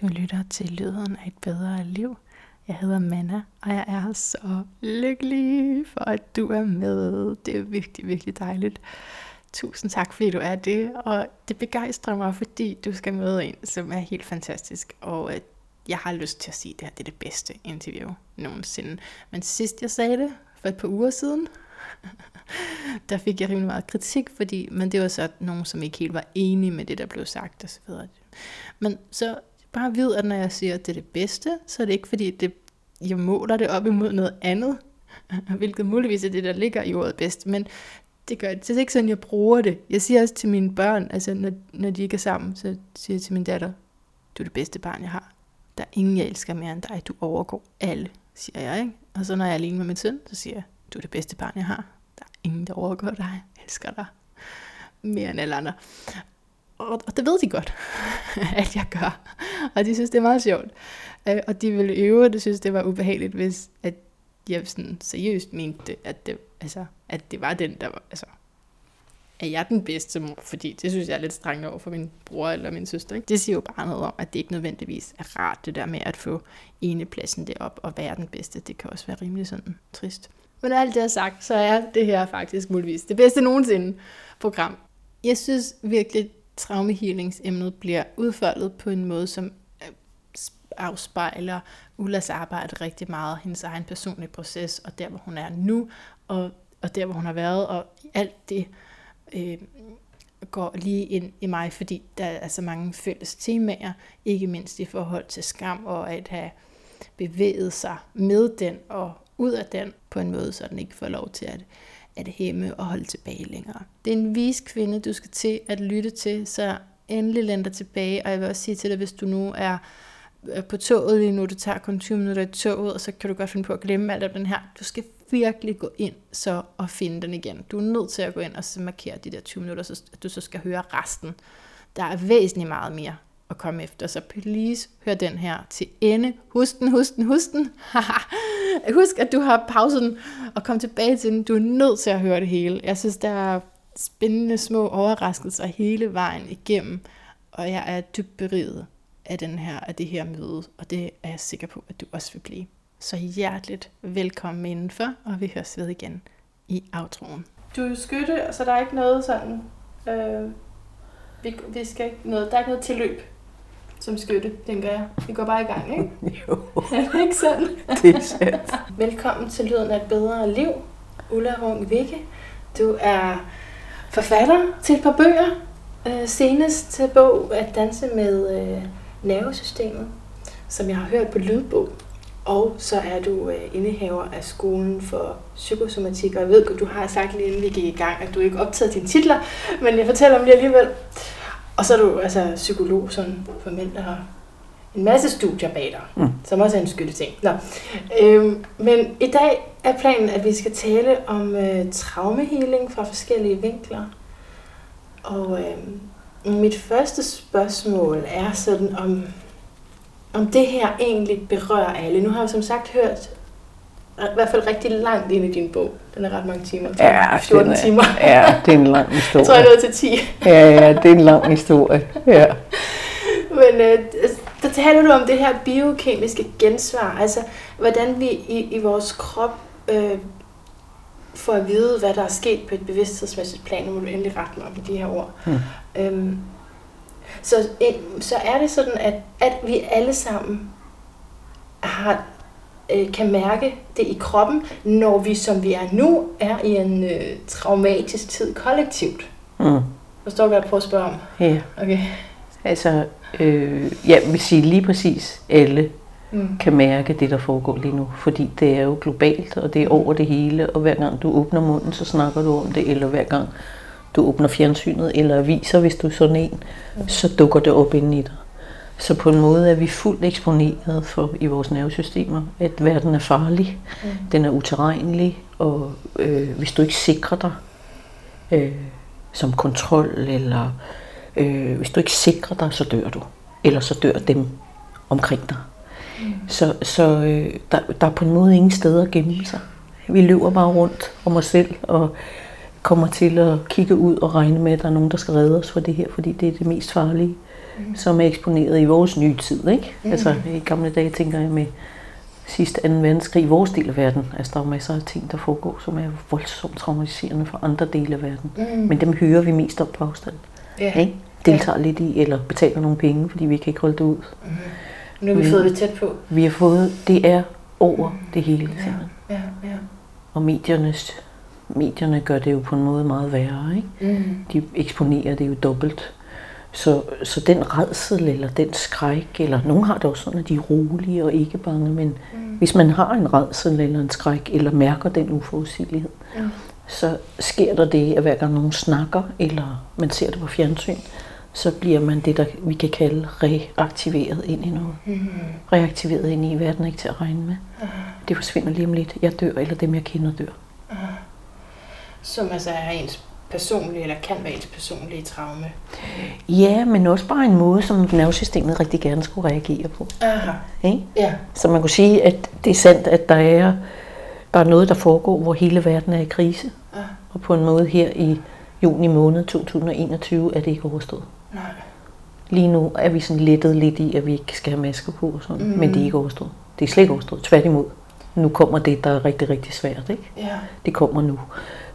Du lytter til Lyden af et bedre liv. Jeg hedder Manna, og jeg er så lykkelig for, at du er med. Det er virkelig, virkelig dejligt. Tusind tak, fordi du er det, og det begejstrer mig, fordi du skal møde en, som er helt fantastisk, og øh, jeg har lyst til at sige, at det her det er det bedste interview nogensinde. Men sidst jeg sagde det, for et par uger siden, der fik jeg rimelig meget kritik, fordi, men det var så nogen, som ikke helt var enige med det, der blev sagt og så videre. Men så bare vid, at når jeg siger, at det er det bedste, så er det ikke fordi, det, jeg måler det op imod noget andet, hvilket muligvis er det, der ligger i ordet bedst, men det gør det. Det er ikke sådan, jeg bruger det. Jeg siger også til mine børn, altså når, når de ikke er sammen, så siger jeg til min datter, du er det bedste barn, jeg har. Der er ingen, jeg elsker mere end dig. Du overgår alle, siger jeg. Ikke? Og så når jeg er alene med min søn, så siger jeg, du er det bedste barn, jeg har. Der er ingen, der overgår dig. Jeg elsker dig mere end alle andre. Og, og det ved de godt, at jeg gør. Og de synes, det er meget sjovt. Øh, og de ville øve, det synes, det var ubehageligt, hvis at jeg sådan seriøst mente, at det, altså, at det var den, der var, altså, er jeg den bedste mor? Fordi det synes jeg er lidt strengt over for min bror eller min søster. Ikke? Det siger jo bare noget om, at det ikke nødvendigvis er rart, det der med at få enepladsen derop og være den bedste. Det kan også være rimelig sådan trist. Men alt det er sagt, så er det her faktisk muligvis det bedste nogensinde program. Jeg synes virkelig, traumehealingsemnet bliver udfoldet på en måde, som øh, afspejler Ullas arbejde rigtig meget, hendes egen personlige proces, og der, hvor hun er nu, og, og der, hvor hun har været, og alt det øh, går lige ind i mig, fordi der er så mange fælles temaer, ikke mindst i forhold til skam, og at have bevæget sig med den, og ud af den, på en måde, så den ikke får lov til at at hæmme og holde tilbage længere. Det er en vis kvinde, du skal til at lytte til, så endelig læn dig tilbage, og jeg vil også sige til dig, hvis du nu er på toget lige nu, du tager kun 20 minutter i toget, og så kan du godt finde på at glemme alt af den her. Du skal virkelig gå ind så og finde den igen. Du er nødt til at gå ind og så markere de der 20 minutter, så du så skal høre resten. Der er væsentligt meget mere at komme efter. Så please hør den her til ende. Husk den, husk den, husk den. husk, at du har pausen og kom tilbage til den. Du er nødt til at høre det hele. Jeg synes, der er spændende små overraskelser hele vejen igennem. Og jeg er dybt beriget af, den her, af det her møde. Og det er jeg sikker på, at du også vil blive. Så hjerteligt velkommen indenfor, og vi høres ved igen i outroen. Du er jo skytte, så der er ikke noget sådan... Øh, vi, vi skal ikke noget, der er ikke noget tilløb som skytte, tænker jeg. Vi går bare i gang, ikke? jo. Er det ikke sådan? det er sandt. Velkommen til Lyden af et bedre liv, Ulla Rung Vikke. Du er forfatter til et par bøger. Øh, senest til bog At danse med øh, nervesystemet, som jeg har hørt på lydbog. Og så er du øh, indehaver af skolen for psykosomatik, og jeg ved, at du har sagt lige inden vi gik i gang, at du ikke optaget dine titler, men jeg fortæller om det alligevel. Og så er du altså psykolog sådan for mænd, der har en masse studier bag dig, mm. som også er en skyldig ting. Nå. Øhm, men i dag er planen, at vi skal tale om øh, traumehealing fra forskellige vinkler. Og øh, mit første spørgsmål er sådan, om, om det her egentlig berører alle. Nu har jeg som sagt hørt i hvert fald rigtig langt ind i din bog. Den er ret mange timer. Ja, 14 er, timer. Ja, det er en lang historie. jeg tror, jeg nåede til 10. ja, ja, det er en lang historie. Ja. Men øh, der taler du om det her biokemiske gensvar. Altså, hvordan vi i, i vores krop øh, får at vide, hvad der er sket på et bevidsthedsmæssigt plan. Nu må du endelig rette mig med de her ord. Hmm. Øhm, så, så er det sådan, at, at vi alle sammen har øh, kan mærke det i kroppen, når vi, som vi er nu, er i en øh, traumatisk tid kollektivt. Mm. Forstår du, hvad jeg prøver at spørge om? Ja. Okay. Altså, øh, jeg vil sige lige præcis alle mm. kan mærke det, der foregår lige nu. Fordi det er jo globalt, og det er over det hele, og hver gang du åbner munden, så snakker du om det, eller hver gang du åbner fjernsynet eller aviser, hvis du er sådan en, mm. så dukker det op inde i dig. Så på en måde er vi fuldt eksponeret for i vores nervesystemer, at verden er farlig, mm. den er uterrenelig, og øh, hvis du ikke sikrer dig øh, som kontrol, eller øh, hvis du ikke sikrer dig, så dør du. Eller så dør dem omkring dig. Mm. Så, så øh, der, der er på en måde ingen steder at gemme sig. Vi løber bare rundt om os selv, og kommer til at kigge ud og regne med, at der er nogen, der skal redde os for det her, fordi det er det mest farlige. Som er eksponeret i vores nye tid. Ikke? Mm. Altså i gamle dage tænker jeg med sidste 2. verdenskrig i vores del af verden. Altså der er masser af ting, der foregår, som er voldsomt traumatiserende for andre dele af verden. Mm. Men dem hører vi mest op på afstand. Yeah. Ikke? Deltager yeah. lidt i, eller betaler nogle penge, fordi vi kan ikke holde det ud. Mm. Nu har vi Men, fået det tæt på. Vi har fået, det er over mm. det hele. Ja. Ja, ja. Og mediernes, medierne gør det jo på en måde meget værre. Ikke? Mm. De eksponerer det jo dobbelt. Så, så den redsel eller den skræk, eller nogen har det også sådan, at de er rolige og ikke bange, men mm. hvis man har en redsel eller en skræk, eller mærker den uforudsigelighed, mm. så sker der det, at hver gang nogen snakker, eller man ser det på fjernsyn, så bliver man det, der vi kan kalde reaktiveret ind i noget. Mm. Reaktiveret ind i, verden ikke til at regne med. Uh. Det forsvinder lige om lidt. Jeg dør, eller dem jeg kender dør. Uh. Som altså er ens personlige, eller kan være ens personlige traume. Ja, men også bare en måde, som nervesystemet rigtig gerne skulle reagere på. Aha. Ikke? Ja. Så man kunne sige, at det er sandt, at der er, der er noget, der foregår, hvor hele verden er i krise. Aha. Og på en måde her i juni måned 2021 er det ikke overstået. Nej. Lige nu er vi sådan lettet lidt i, at vi ikke skal have masker på og sådan, mm. men det er ikke overstået. Det er slet ikke overstået. Tværtimod. Nu kommer det, der er rigtig, rigtig svært. Ikke? Ja. Det kommer nu.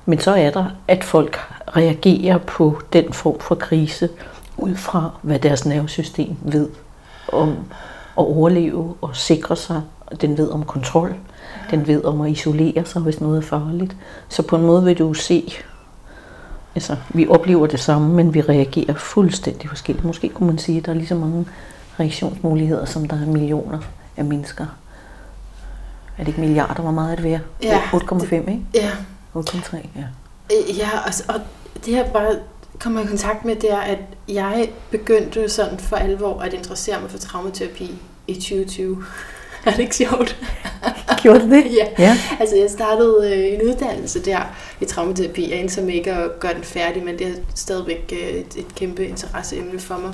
Men så er der, at folk reagerer på den form for krise ud fra, hvad deres nervesystem ved om at overleve og sikre sig. Den ved om kontrol. Den ved om at isolere sig, hvis noget er farligt. Så på en måde vil du se, altså vi oplever det samme, men vi reagerer fuldstændig forskelligt. Måske kunne man sige, at der er lige så mange reaktionsmuligheder, som der er millioner af mennesker. Er det ikke milliarder? Hvor meget er det værd? Ja, 8,5, ikke? Ja, 8,3, ja. Øh, ja, og, og det her bare kommer i kontakt med, det er, at jeg begyndte sådan for alvor at interessere mig for traumaterapi i 2020. Er det ikke sjovt? Gjorde det? ja. ja. Altså, jeg startede øh, en uddannelse der i traumaterapi. Jeg endte som ikke at gøre den færdig, men det er stadigvæk øh, et, et kæmpe interesseemne for mig.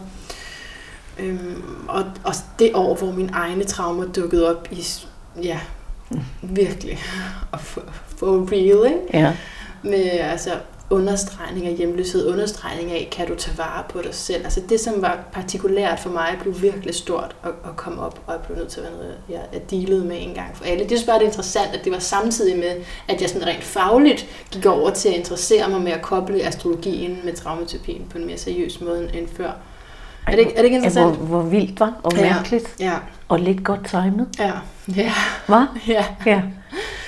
Øhm, og, og det år, hvor mine egne traumer dukkede op i, ja, virkelig, og for, for real, ikke? Ja. Med altså understregning af hjemløshed, understregning af, kan du tage vare på dig selv. Altså det, som var partikulært for mig, blev virkelig stort at, at komme op, og jeg blev nødt til at være noget, jeg, jeg dealede med en gang for alle. Det er bare det interessant, at det var samtidig med, at jeg sådan rent fagligt gik over til at interessere mig med at koble astrologien med traumaterapien på en mere seriøs måde end før. Er det, er det ikke interessant? Ja, hvor, hvor vildt var og mærkeligt. Ja. ja. Og lidt godt timet. Ja. Ja. Hvad? Ja. ja.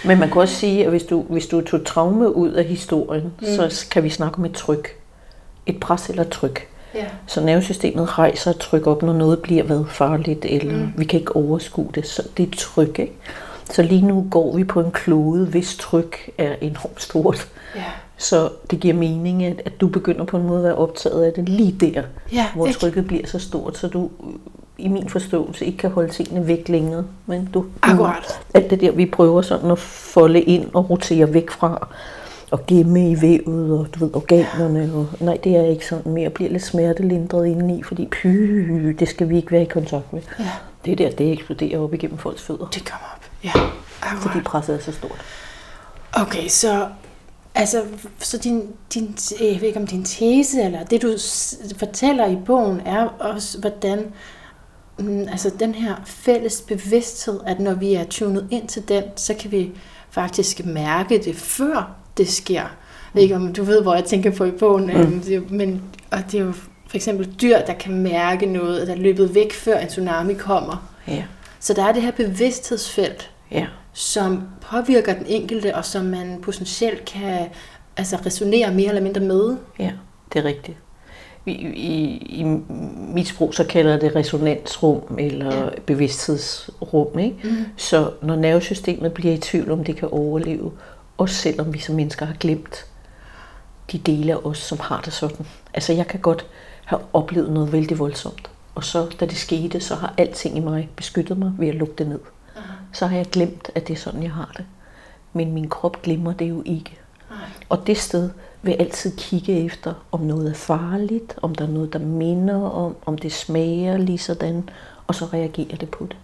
Men man kan også sige, at hvis du, hvis du tog traume ud af historien, mm. så kan vi snakke om et tryk. Et pres eller tryk. Ja. Så nervesystemet rejser og trykker op, når noget bliver hvad farligt, eller mm. vi kan ikke overskue det. Så det er tryk, ikke? Så lige nu går vi på en klode, hvis tryk er enormt stort. Ja. Så det giver mening, at, at du begynder på en måde at være optaget af det lige der, ja, hvor ikke? trykket bliver så stort, så du i min forståelse ikke kan holde tingene væk længere. Men du, Akkurat. alt det der, vi prøver sådan at folde ind og rotere væk fra, og gemme i vævet, og du ved, organerne. Og, nej, det er ikke sådan mere. Jeg bliver lidt smertelindret indeni, fordi py, det skal vi ikke være i kontakt med. Ja. Det der, det eksploderer op igennem folks fødder. Det kommer op, ja. Akkurat. Fordi presset er så stort. Okay, så Altså, så din, din, jeg ved ikke om din tese, eller det du fortæller i bogen, er også, hvordan mm, altså den her fælles bevidsthed, at når vi er tunet ind til den, så kan vi faktisk mærke det, før det sker. Mm. Ikke om du ved, hvor jeg tænker på i bogen, mm. Det, men og det er jo for eksempel dyr, der kan mærke noget, der er løbet væk, før en tsunami kommer. Ja. Så der er det her bevidsthedsfelt, ja. Som påvirker den enkelte, og som man potentielt kan altså, resonere mere eller mindre med. Ja, det er rigtigt. I, i, i mit sprog så kalder det resonansrum eller ja. bevidsthedsrum. Ikke? Mm. Så når nervesystemet bliver i tvivl om det kan overleve, også selvom vi som mennesker har glemt de dele af os, som har det sådan. Altså jeg kan godt have oplevet noget vældig voldsomt, og så da det skete, så har alting i mig beskyttet mig ved at lukke det ned. Så har jeg glemt, at det er sådan, jeg har det. Men min krop glemmer det jo ikke. Og det sted vil altid kigge efter, om noget er farligt, om der er noget, der minder om, om det smager lige sådan, og så reagerer det på det.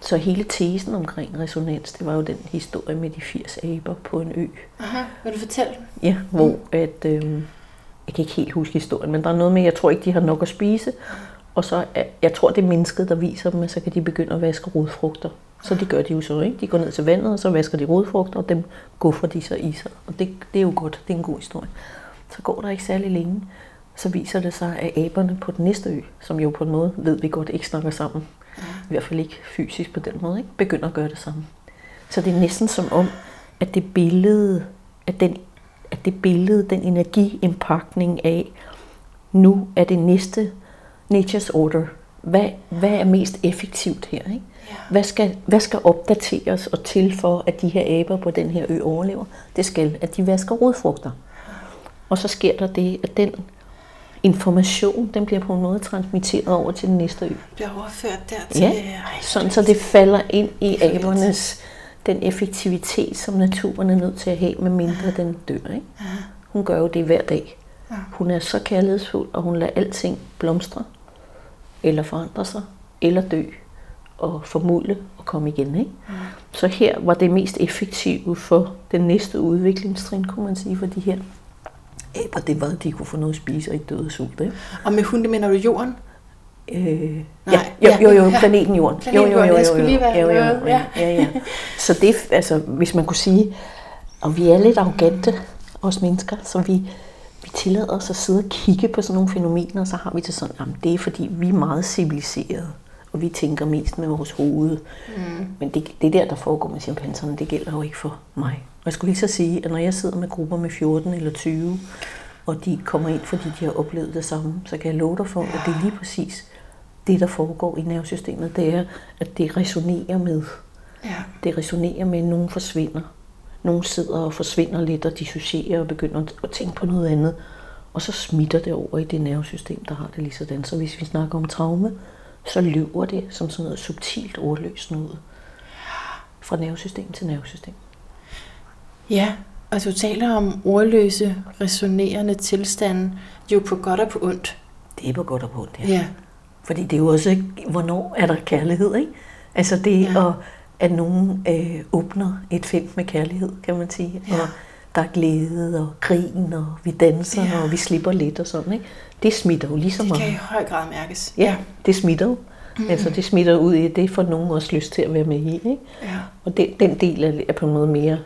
Så hele tesen omkring resonans, det var jo den historie med de 80 aber på en ø. Aha, vil du fortælle? Ja, hvor mm. at, øh, jeg kan ikke helt huske historien, men der er noget med, jeg tror ikke, de har nok at spise, Og så, jeg tror, det er mennesket, der viser dem, at så kan de begynde at vaske rodfrugter. Så det gør de jo så, ikke? De går ned til vandet, og så vasker de rodfrugter, og dem guffer de så i sig. Og det, det er jo godt, det er en god historie. Så går der ikke særlig længe, så viser det sig, at aberne på den næste ø, som jo på en måde ved vi godt ikke snakker sammen, i hvert fald ikke fysisk på den måde, ikke? begynder at gøre det samme. Så det er næsten som om, at det billede, at den, at det billede, den energiindpakning af, nu er det næste nature's order. Hvad, hvad er mest effektivt her? Ikke? Hvad, skal, hvad skal opdateres og til for, at de her aber på den her ø overlever? Det skal, at de vasker rodfrugter. Og så sker der det, at den information, den bliver på en måde transmitteret over til den næste ø. Bliver overført dertil. Ja, Ej, sådan så det falder ind i abernes, den effektivitet, som naturen er nødt til at have, med mindre den dør. Ikke? Hun gør jo det hver dag. Hun er så kærlighedsfuld, og hun lader alting blomstre, eller forandre sig, eller dø, og formulde og komme igen. Ikke? Så her var det mest effektive for den næste udviklingstrin, kunne man sige, for de her aber, det var, at de kunne få noget at spise og ikke døde af sult. Ikke? Og med hunde mener du jorden? Øh, Nej, ja, jo, jo, jo, planeten Jorden. Planeten jo, jo, jo, jo, være jo, jo, med, jo, ja. ja. Så det, altså, hvis man kunne sige, og vi er lidt arrogante, os mennesker, så vi, vi tillader os at sidde og kigge på sådan nogle fænomener, og så har vi det sådan, jamen det er fordi, vi er meget civiliserede, og vi tænker mest med vores hoved. Mm. Men det, det der, der foregår med chimpanserne, det gælder jo ikke for mig. Og jeg skulle lige så sige, at når jeg sidder med grupper med 14 eller 20, og de kommer ind, fordi de har oplevet det samme, så kan jeg love dig for, at det er lige præcis det, der foregår i nervesystemet. Det er, at det resonerer med. Ja. Det resonerer med, at nogen forsvinder. Nogen sidder og forsvinder lidt og dissocierer og begynder at tænke på noget andet. Og så smitter det over i det nervesystem, der har det lige sådan. Så hvis vi snakker om traume, så løber det som sådan noget subtilt ordløst noget. Fra nervesystem til nervesystem. Ja, og du taler om ordløse, resonerende tilstande, jo på godt og på ondt. Det er på godt og på ondt, ja. Ja. Fordi det er jo også, hvornår er der kærlighed, ikke? Altså det Ja. at, at nogen øh, åbner et felt med kærlighed, kan man sige. Ja. Og der er glæde og grin, og vi danser, ja. og vi slipper lidt og sådan, ikke? Det smitter jo lige så Det kan i høj grad mærkes. Ja, det smitter jo. Mm. Altså det smitter ud i, det får nogen også lyst til at være med i, ikke? Ja. Og den, den del er, er på en måde mere,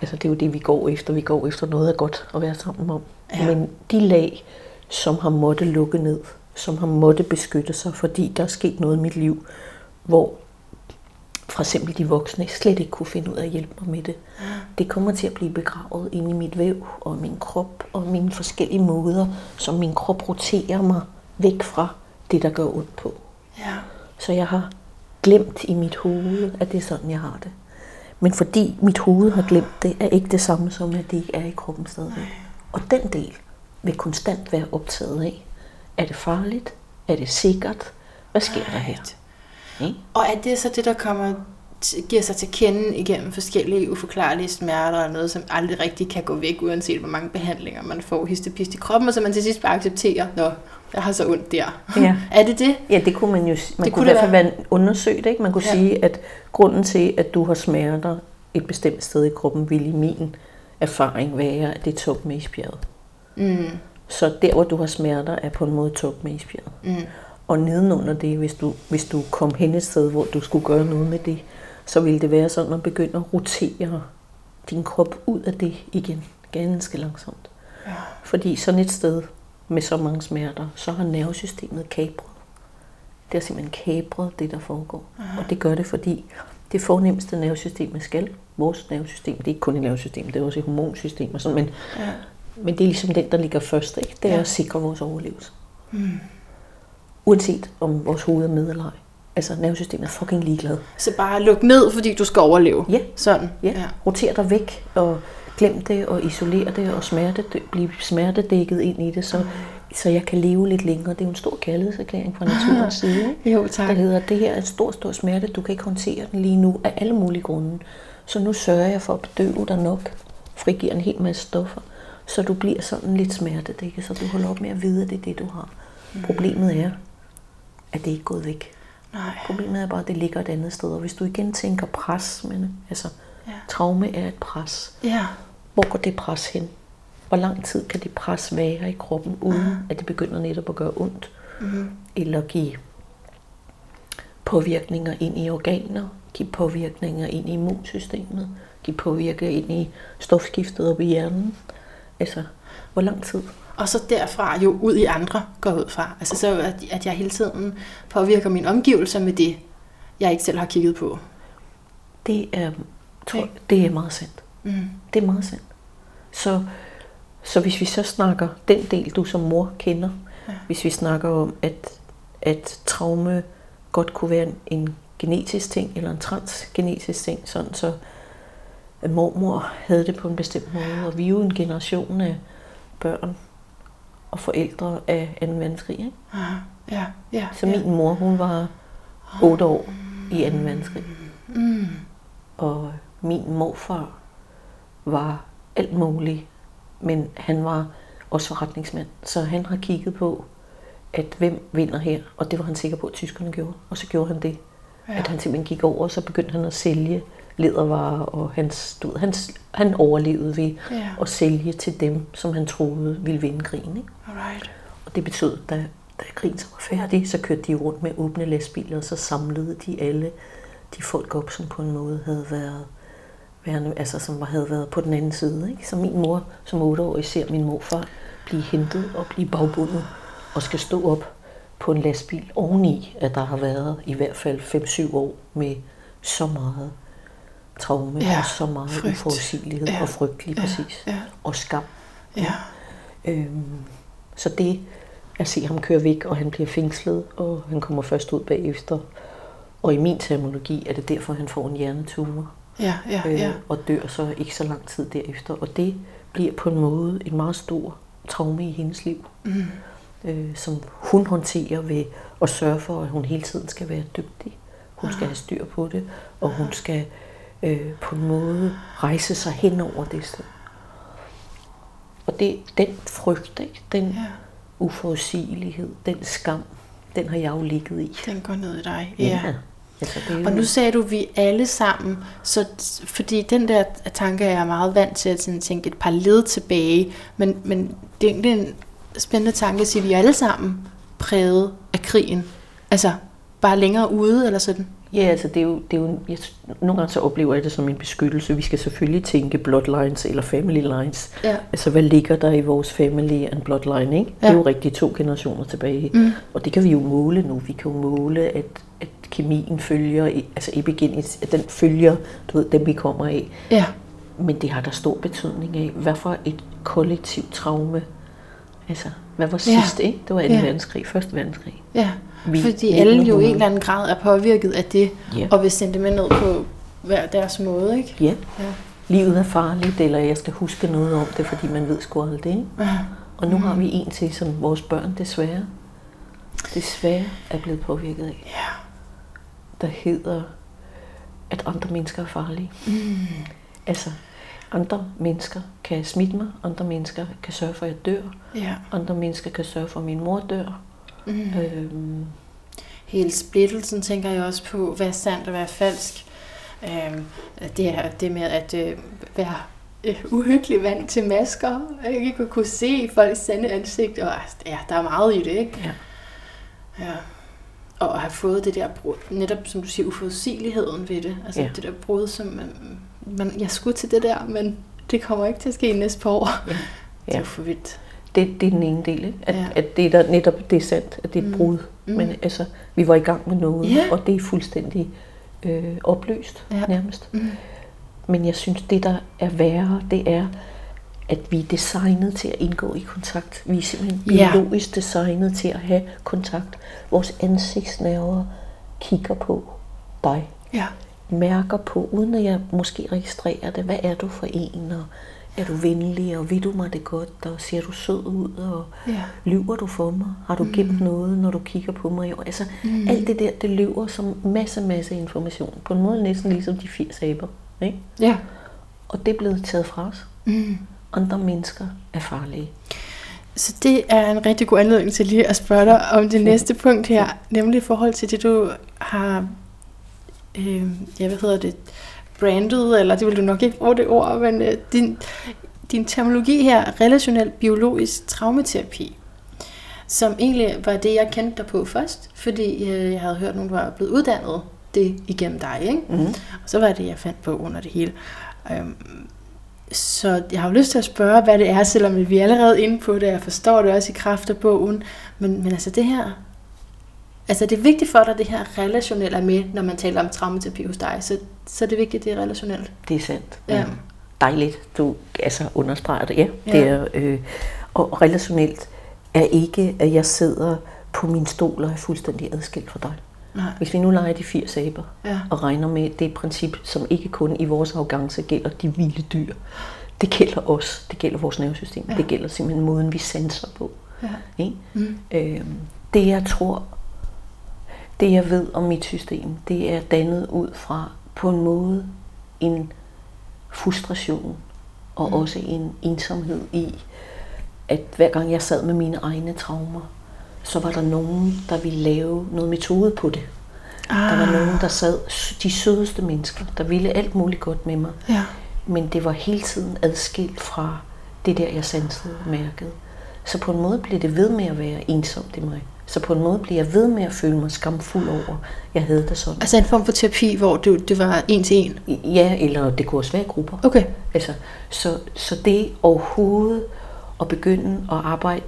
altså det er jo det, vi går efter. Vi går efter noget er godt at være sammen om. Ja. Men de lag, som har måttet lukke ned, som har måttet beskytte sig, fordi der er sket noget i mit liv, hvor for eksempel de voksne slet ikke kunne finde ud af at hjælpe mig med det. Det kommer til at blive begravet inde i mit væv og min krop og mine forskellige måder, som min krop roterer mig væk fra det, der gør ondt på. Ja. Så jeg har glemt i mit hoved, at det er sådan, jeg har det. Men fordi mit hoved har glemt det, er ikke det samme som, at det ikke er i kroppen stadigvæk. Og den del vil konstant være optaget af. Er det farligt? Er det sikkert? Hvad sker der her? Ikke? Og er det så det, der kommer giver sig til kende igennem forskellige uforklarlige smerter og noget, som aldrig rigtig kan gå væk, uanset hvor mange behandlinger man får histopist i kroppen, og så man til sidst bare accepterer, nå, jeg har så ondt der. Ja. er det det? Ja, det kunne man jo man Det kunne, kunne i hvert fald være undersøgt. Ikke? Man kunne Ja. sige, at grunden til, at du har smerter et bestemt sted i kroppen, vil i min erfaring være, at det er isbjerget. Mm, Så der, hvor du har smerter, er på en måde isbjerget. mm, Og nedenunder det, hvis du, hvis du kom hen et sted, hvor du skulle gøre noget med det, så ville det være sådan at begynde at rotere din krop ud af det igen, ganske langsomt. Ja. Fordi sådan et sted med så mange smerter, så har nervesystemet kabret. Det har simpelthen kabret det, der foregår. Og det gør det, fordi det fornemmeste nervesystem, man skal, vores nervesystem, det er ikke kun et nervesystem, det er også et hormonsystem og sådan, men, ja. men det er ligesom den, der ligger først, ikke? det er Ja. at sikre vores overlevelse. Mm. Uanset om vores hoved er med eller ej. Altså, nervesystemet er fucking ligeglad. Så bare luk ned, fordi du skal overleve. Ja. Sådan. Ja. ja. Roter dig væk, og glem det, og isoler det, og smerte, blive smertedækket ind i det, så, så jeg kan leve lidt længere. Det er jo en stor kærlighedserklæring fra naturens side. Jo, Der tak. hedder, at det her er en stor, stor smerte, du kan ikke håndtere den lige nu, af alle mulige grunde. Så nu sørger jeg for at bedøve dig nok, frigiver en hel masse stoffer, så du bliver sådan lidt smertedækket, så du holder op med at vide, at det er det, du har. Problemet er, at det ikke er gået væk. Nej. Problemet er bare, at det ligger et andet sted. Og hvis du igen tænker pres, men, altså, Ja. traume er et pres. Ja. Hvor går det pres hen? Hvor lang tid kan det pres være i kroppen, uden at det begynder netop at gøre ondt? mm. eller give påvirkninger ind i organer, give påvirkninger ind i immunsystemet, give påvirkninger ind i stofskiftet op i hjernen. Altså, hvor lang tid? Og så derfra jo ud i andre går ud fra. Altså så at, at jeg hele tiden påvirker mine omgivelser med det, jeg ikke selv har kigget på. Det er, tror, okay. det er meget sandt. Mm. Det er meget sandt. Så, så hvis vi så snakker den del, du som mor kender, ja. hvis vi snakker om, at, at traume godt kunne være en, en genetisk ting, eller en transgenetisk ting, sådan så at mormor havde det på en bestemt måde, og vi er jo en generation af børn og forældre af 2. verdenskrig. Ikke? Ja, ja, ja. Så min mor, hun var 8 år i 2. verdenskrig. Mm. Og min morfar var alt muligt, men han var også forretningsmand. Så han har kigget på, at hvem vinder her, og det var han sikker på, at tyskerne gjorde. Og så gjorde han det. Ja. At han simpelthen gik over, og så begyndte han at sælge ledervarer, og han, stod, han, han overlevede ved ja. at sælge til dem, som han troede ville vinde krigen. Ikke? Alright. Og det betød, da, da krigen så var færdig, så kørte de rundt med åbne lastbiler, og så samlede de alle de folk op, som på en måde havde været værende, altså som havde været på den anden side. Ikke? Så min mor som 8 ser min morfar blive hentet og blive bagbundet og skal stå op på en lastbil oveni, at der har været i hvert fald 5-7 år med så meget traume ja, og så meget frygt. uforudsigelighed ja. og frygt lige præcis. Ja, ja. Og skam. Ja. Øhm, så det at se ham køre væk, og han bliver fængslet, og han kommer først ud bagefter. Og i min terminologi er det derfor, han får en hjernetumor. Ja, ja, ja. Øh, og dør så ikke så lang tid derefter. Og det bliver på en måde en meget stor traume i hendes liv. Mm. Øh, som hun håndterer ved at sørge for, at hun hele tiden skal være dygtig. Hun skal have styr på det, og hun skal øh, på en måde rejse sig hen over det sted. Og det, den frygt, ikke? den ja. uforudsigelighed, den skam, den har jeg jo ligget i. Den går ned i dig, ja. ja. Altså, det og nu sagde du, vi alle sammen, så, fordi den der tanke er jeg meget vant til at sådan, tænke et par led tilbage, men, men det er en spændende tanke at sige, at vi er alle sammen præget af krigen. Altså, bare længere ude eller sådan. Ja, altså det er jo, det er jo jeg, nogle gange så oplever jeg det som en beskyttelse. Vi skal selvfølgelig tænke bloodlines eller family lines. Ja. Altså hvad ligger der i vores family and bloodline, ikke? Ja. Det er jo rigtig to generationer tilbage. Mm. Og det kan vi jo måle nu. Vi kan jo måle, at, at kemien følger, altså epigenetik, at den følger, du ved, dem vi kommer af. Ja. Men det har der stor betydning af, hvad for et kollektivt traume. Altså, hvad var sidst, ja. ikke? Det var 2. Ja. verdenskrig, 1. verdenskrig. Ja. Vi, Fordi alle jo i en eller anden grad er påvirket af det, ja. og vil sende det med ned på hver deres måde, ikke? Ja. ja. Livet er farligt, eller jeg skal huske noget om det, fordi man ved sgu aldrig, ikke? Ja. Og nu mm. har vi en til, som vores børn desværre, desværre er blevet påvirket af. Ja. Der hedder, at andre mennesker er farlige. Mm. Altså, andre mennesker kan smitte mig, andre mennesker kan sørge for, at jeg dør, ja. andre mennesker kan sørge for, at min mor dør, Mm. Øhm. Hele splittelsen tænker jeg også på, hvad er sandt og hvad er falsk. Øhm, det, er, det med at øh, være øh, uhyggelig vant til masker, ikke at kunne se folks sande ansigt, og ja, der er meget i det, ikke? Ja. ja. Og at have fået det der brud, netop som du siger, uforudsigeligheden ved det, altså ja. det der brud, som man, man, jeg skulle til det der, men det kommer ikke til at ske næste par år. Ja. Ja. Det er jo for vildt. Det, det er den ene del, ikke? At, ja. at det er der netop det er sandt, at det er et mm. brud. Mm. Men altså, vi var i gang med noget, ja. og det er fuldstændig øh, opløst ja. nærmest. Mm. Men jeg synes, det der er værre, det er, at vi er designet til at indgå i kontakt. Vi er simpelthen biologisk ja. designet til at have kontakt. Vores ansigtsnerver kigger på dig. Ja. Mærker på, uden at jeg måske registrerer det. Hvad er du for en? Og er du venlig, og vil du mig det godt, og ser du sød ud, og ja. lyver du for mig? Har du gemt mm. noget, når du kigger på mig? Altså, mm. alt det der, det løber som masse, masse information. På en måde næsten ligesom de 80 aber. Ikke? Ja. Og det er blevet taget fra os. Mm. Andre mennesker er farlige. Så det er en rigtig god anledning til lige at spørge dig om det næste punkt her, nemlig i forhold til det, du har, øh, ja, hvad hedder det, brandet, eller det vil du nok ikke bruge det ord, men øh, din, din terminologi her, relationel biologisk traumaterapi. som egentlig var det, jeg kendte dig på først, fordi øh, jeg havde hørt, at nogen var blevet uddannet det igennem dig, ikke? Mm. Og så var det, jeg fandt på under det hele. Øhm, så jeg har jo lyst til at spørge, hvad det er, selvom vi er allerede inde på det, jeg forstår det også i kraft af bogen, men, men altså det her, altså det er vigtigt for dig, at det her relationelle er med, når man taler om traumaterapi hos dig, så, så er det vigtigt, at det er relationelt. Det er sandt. Ja. Dejligt, du altså understreger det. Ja, Ja. det er, øh, og relationelt er ikke, at jeg sidder på min stol og er fuldstændig adskilt fra dig. Nej. Hvis vi nu leger de 80 aber Ja. og regner med det princip, som ikke kun i vores arrogance gælder de vilde dyr. Det gælder os, det gælder vores nervesystem, Ja. ja. det gælder simpelthen måden, vi sanser på. Ja. Ikke? Mm. Øhm, det jeg tror, det jeg ved om mit system, det er dannet ud fra på en måde en frustration og Mm. også en ensomhed i, at hver gang jeg sad med mine egne traumer, så var der nogen, der ville lave noget metode på det. Ah. Der var nogen, der sad, de sødeste mennesker, der ville alt muligt godt med mig. Ja. Men det var hele tiden adskilt fra det der, jeg sansede og mærkede. Så på en måde blev det ved med at være ensomt i mig. Så på en måde blev jeg ved med at føle mig skamfuld over, jeg havde det sådan. Altså en form for terapi, hvor du, det var en til en. Ja, eller det kunne også være i grupper. Okay. Altså, så, så det overhovedet at begynde at arbejde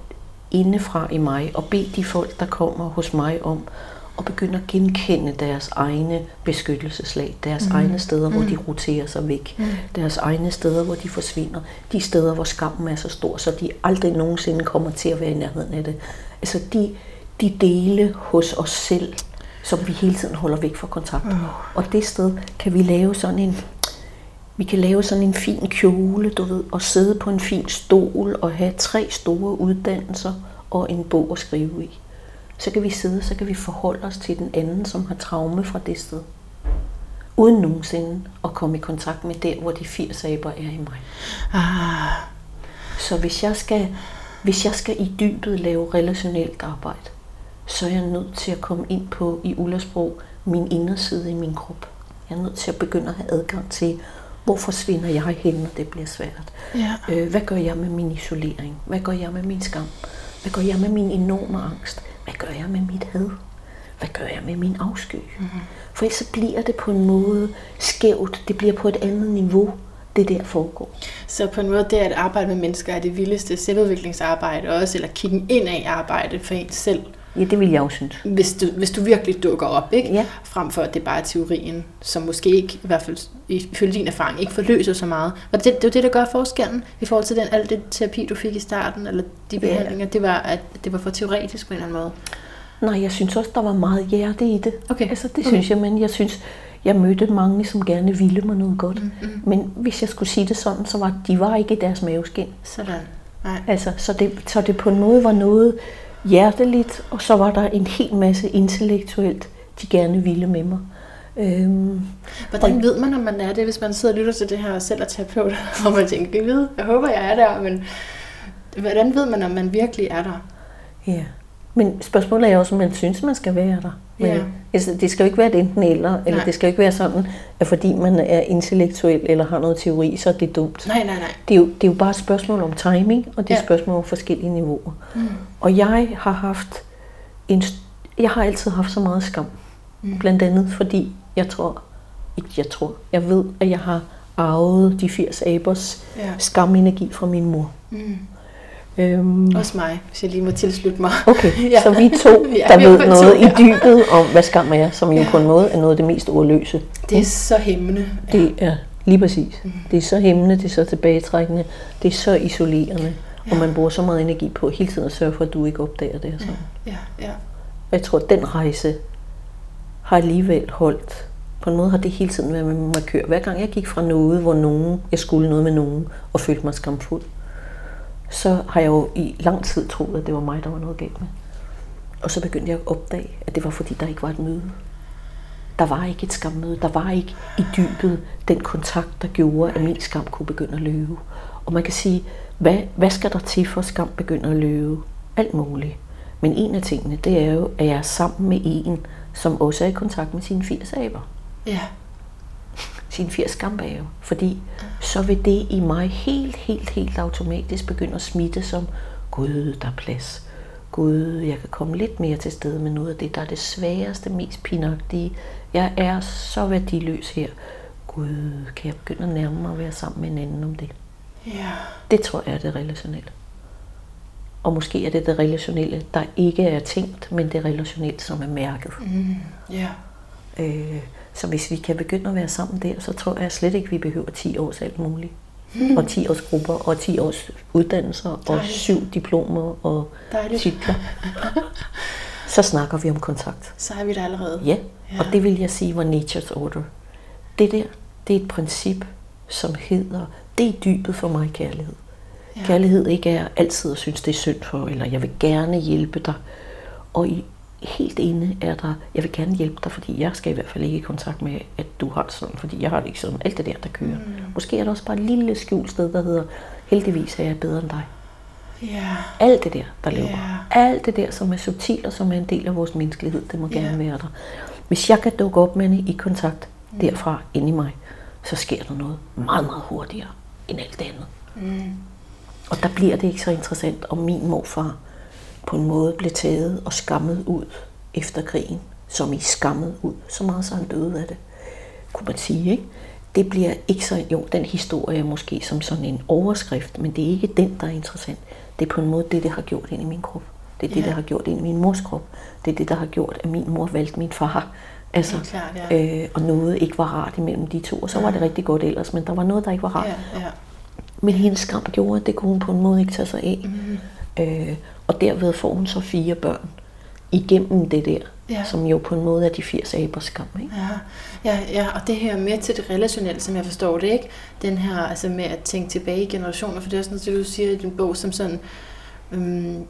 indefra i mig, og bede de folk, der kommer hos mig om, at begynde at genkende deres egne beskyttelseslag, deres mm. egne steder, hvor de roterer sig væk, mm. deres egne steder, hvor de forsvinder, de steder, hvor skammen er så stor, så de aldrig nogensinde kommer til at være i nærheden af det. Altså de, de dele hos os selv, som vi hele tiden holder væk fra kontakt. Mm. Og det sted kan vi lave sådan en vi kan lave sådan en fin kjole, du ved, og sidde på en fin stol og have tre store uddannelser og en bog at skrive i. Så kan vi sidde, så kan vi forholde os til den anden, som har traume fra det sted. Uden nogensinde at komme i kontakt med der, hvor de 80 aber er i mig. Ah. Så hvis jeg skal, hvis jeg skal i dybet lave relationelt arbejde, så er jeg nødt til at komme ind på, i Ullersprog, min inderside i min krop. Jeg er nødt til at begynde at have adgang til, hvor forsvinder jeg hen, når det bliver svært. Ja. Øh, hvad gør jeg med min isolering? Hvad gør jeg med min skam? Hvad gør jeg med min enorme angst? Hvad gør jeg med mit had? Hvad gør jeg med min afsky? Mm-hmm. For ellers så bliver det på en måde skævt. Det bliver på et andet niveau, det der foregår. Så på en måde, det at arbejde med mennesker er det vildeste selvudviklingsarbejde også, eller kigge ind af arbejde for en selv, Ja, det vil jeg jo synes. hvis du, hvis du virkelig dukker op, ikke? Ja. Frem for at det bare er teorien, som måske ikke, i hvert fald ifølge din erfaring, ikke forløser så meget. Var det, det var det, der gør forskellen i forhold til den, alt det terapi, du fik i starten, eller de behandlinger, det var, at det var for teoretisk på en eller anden måde? Nej, jeg synes også, der var meget hjerte i det. Okay. Altså, det Okay. synes jeg, men jeg synes, jeg mødte mange, som gerne ville mig noget godt. Mm-hmm. Men hvis jeg skulle sige det sådan, så var de var ikke i deres maveskin. Sådan. Nej. Altså, så, det, så det på en måde var noget hjerteligt, og så var der en hel masse intellektuelt, de gerne ville med mig. Øhm, Hvordan ved man, om man er det, hvis man sidder og lytter til det her og selv er terapeut, og man tænker, jeg ved, jeg håber, jeg er der, men hvordan ved man, om man virkelig er der? ja. Men spørgsmålet er også, om man synes, man skal være der. Men, Ja. altså, det skal jo ikke være et enten eller, eller Nej. det skal jo ikke være sådan, at fordi man er intellektuel eller har noget teori, så er det dumt. Nej, nej, nej. Det er, jo, det er jo bare et spørgsmål om timing, og det er Ja. et spørgsmål om forskellige niveauer. Mm. Og jeg har haft en, jeg har altid haft så meget skam. Mm. Blandt andet fordi jeg tror, ikke jeg tror, jeg ved, at jeg har arvet de 80 abers Ja. skamenergi fra min mor. Mm. Øhm, Også mig, hvis jeg lige må tilslutte mig. okay, Ja. ja. så vi to, Ja, der er ved noget to, i ja. dybet om, hvad skam er, som jo Ja. på en måde er noget af det mest ordløse. Det er så hæmmende. Det er lige præcis. Mm. Det er så hæmmende, det er så tilbagetrækkende, det er så isolerende, Ja. og man bruger så meget energi på hele tiden at sørge for, at du ikke opdager det. og Sådan. Ja, ja. Og jeg tror, at den rejse har alligevel holdt. På en måde har det hele tiden været med mig køre. Hver gang jeg gik fra noget, hvor nogen, jeg skulle noget med nogen, og følte mig skamfuld, så har jeg jo i lang tid troet, at det var mig, der var noget galt med. Og så begyndte jeg at opdage, at det var fordi, der ikke var et møde. Der var ikke et skammøde. Der var ikke i dybet den kontakt, der gjorde, at min skam kunne begynde at løbe. Og man kan sige, hvad, hvad skal der til for at skam begynder at løbe? Alt muligt. Men en af tingene, det er jo, at jeg er sammen med en, som også er i kontakt med sine 80 aber. Ja. Sine 80 skambage. Fordi så vil det i mig helt, helt, helt automatisk begynde at smitte som, Gud, der er plads. Gud, jeg kan komme lidt mere til stede med noget af det, der er det sværeste, mest pinagtige. Jeg er så værdiløs her. Gud, kan jeg begynde at nærme mig at være sammen med en anden om det? Ja. Det tror jeg er det relationelle. Og måske er det det relationelle, der ikke er tænkt, men det relationelle, som er mærket. Mm. Ja. Øh, så hvis vi kan begynde at være sammen der, så tror jeg slet ikke, vi behøver 10 års alt muligt. Og 10 års grupper, og 10 års uddannelser, og Dejligt. syv diplomer og Dejligt. titler. Så snakker vi om kontakt. Så er vi der allerede. Ja, Ja. og det vil jeg sige var nature's order. Det der, det er et princip, som hedder, det er dybet for mig kærlighed. Ja. Kærlighed ikke er altid at synes, det er synd for, eller jeg vil gerne hjælpe dig. Og i, helt inde er der, jeg vil gerne hjælpe dig, fordi jeg skal i hvert fald ikke i kontakt med, at du har det sådan, fordi jeg har det ikke sådan. Alt det der, der kører. Mm. Måske er der også bare et lille skjult sted, der hedder, heldigvis er jeg bedre end dig. Ja. Alt det der, der lever. Ja. Alt det der, som er subtilt og som er en del af vores menneskelighed, det må gerne være der. Hvis jeg kan dukke op med det i kontakt derfra ind i mig, så sker der noget meget, meget hurtigere end alt det andet. Mm. Og der bliver det ikke så interessant, om min morfar på en måde blev taget og skammet ud efter krigen, som i skammet ud, så meget så han døde af det, kunne man sige, ikke? Det bliver ikke så, jo, den historie er måske som sådan en overskrift, men det er ikke den, der er interessant. Det er på en måde det, det har gjort ind i min krop. Det er det, Ja. der har gjort ind i min mors krop. Det er det, der har gjort, at min mor valgte min far. Altså, klart, ja. øh, og noget ikke var rart imellem de to, og så var det rigtig godt ellers, men der var noget, der ikke var rart. Ja, ja. Men hendes skam gjorde, at det kunne hun på en måde ikke tage sig af. Mm. Øh, og derved får hun så fire børn igennem det der, Ja. som jo på en måde er de 80 abers skam. Ikke? Ja, ja, ja, og det her med til det relationelle, som jeg forstår det, ikke? Den her, altså med at tænke tilbage i generationer, for det er også noget, du siger i din bog, som sådan, øhm,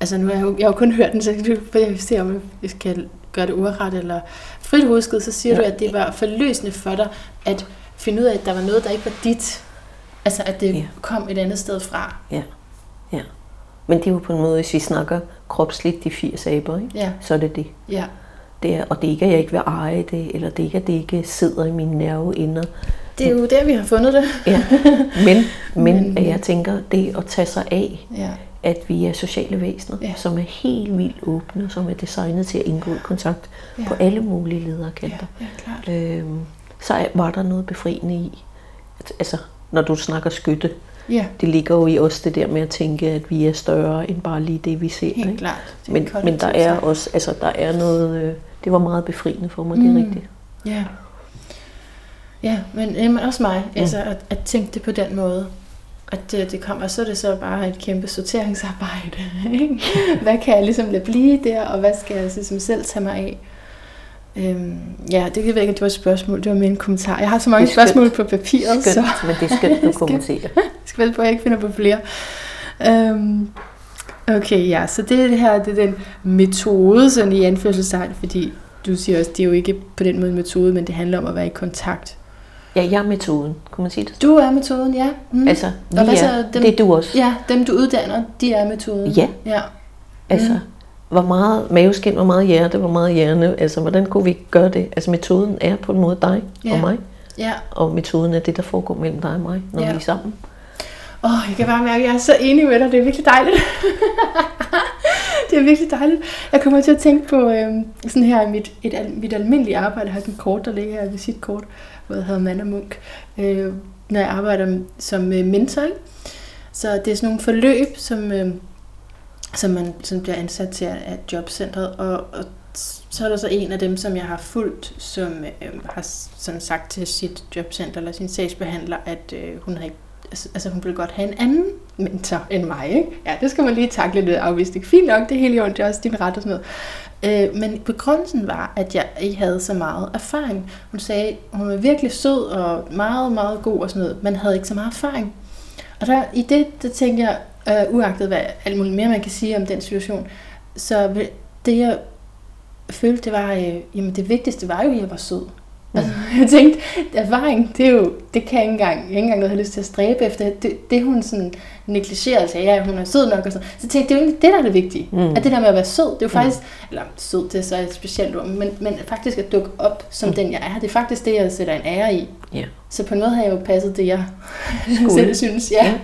altså nu har jeg jo, jeg har jo kun hørt den, så jeg jeg se, om jeg skal gøre det uret eller frit husket, så siger Ja. du, at det var forløsende for dig, at finde ud af, at der var noget, der ikke var dit. Altså, at det Ja. kom et andet sted fra. Ja. Men det er jo på en måde, hvis vi snakker kropsligt de 80 aber, ikke? Ja, så er det det. ja, det er, og det er ikke, at jeg ikke vil eje det, eller det er ikke, at det ikke sidder i mine nerveender. det er jo der, vi har fundet det. Ja. Men, men Men- jeg tænker, det at tage sig af, Ja, at vi er sociale væsener, Ja. som er helt vildt åbne, som er designet til at indgå i kontakt Ja. på alle mulige ja, lederkanter. ja klart. Øhm, så var der noget befriende i, at, altså når du snakker skytte, Ja, det ligger jo i os det der med at tænke, at vi er større end bare lige det, vi ser. helt ikke? klart. Det Men, men der er også, altså der er noget, øh, det var meget befriende for mig, det er Mm. rigtigt. Ja. Ja, men, øh, men også mig, mm. altså at, at tænke det på den måde. At det, det kommer, så er det så bare et kæmpe sorteringsarbejde. Ikke? hvad kan jeg ligesom lade blive der, og hvad skal jeg ligesom selv tage mig af? Øhm, ja, det kan være ikke, at det var et spørgsmål, det var mere en kommentar. Jeg har så mange spørgsmål på papiret, så Skønt, men det er skønt, du kommenterer. jeg skal vælge på, at jeg ikke finder på flere. Øhm, okay, ja, så det er det her, det er den metode, sådan i anførselstegn, fordi du siger også, det er jo ikke på den måde en metode, men det handler om at være i kontakt. Ja, jeg er metoden, kunne man sige det? Du er metoden, ja. Mm. Altså, vi så er, dem- det er du også. Ja, dem du uddanner, de er metoden. Ja. Ja, Altså, Mm. Hvor meget maveskin, hvor meget hjerte, hvor meget hjerne. Altså, hvordan kunne vi gøre det? Altså, metoden er på en måde dig Ja. og mig. ja. Og metoden er det, der foregår mellem dig og mig, når Ja. vi er sammen. Åh, oh, jeg kan bare mærke, at jeg er så enig med dig. Det er virkelig dejligt. det er virkelig dejligt. Jeg kommer til at tænke på øhm, sådan her mit, et, mit almindelige arbejde. Jeg har sådan et kort, der ligger her, visitkort, hvor jeg hedder Manna Munk. Øh, når jeg arbejder som øh, mentor. Ikke? Så det er sådan nogle forløb, som, øh, som man som bliver ansat til af jobcentret. Og, og så er der så en af dem, som jeg har fulgt, som øh, har sådan sagt til sit jobcenter eller sin sagsbehandler, at øh, hun har ikke altså, altså, hun ville godt have en anden mentor end mig, ikke? Ja, det skal man lige takle lidt afvisning. Fint nok, det hele jo, i orden, det er også din ret og sådan noget. Øh, men begrundelsen var, at jeg ikke havde så meget erfaring. Hun sagde, hun var virkelig sød og meget, meget god og sådan noget, men havde ikke så meget erfaring. Og der, i det, der tænkte jeg, øh, uagtet hvad alt muligt mere man kan sige om den situation, så det jeg følte, det var, øh, jamen det vigtigste var jo, at jeg var sød. Altså, jeg tænkte, erfaring, det er jo, det kan jeg ikke engang, jeg ikke engang noget, har lyst til at stræbe efter. Det, det hun sådan negligerer, altså, ja, hun er sød nok og sådan. Så tænkte jeg, det er jo egentlig det, der er det vigtige. Mm. Mm. At det der med at være sød, det er jo faktisk, mm. eller sød, det er så et specielt ord, men, men faktisk at dukke op som Mm. mm. den, jeg er. Det er faktisk det, jeg sætter en ære i. Ja. Så på en måde har jeg jo passet det, jeg Skulle. selv synes. Ja. Ja.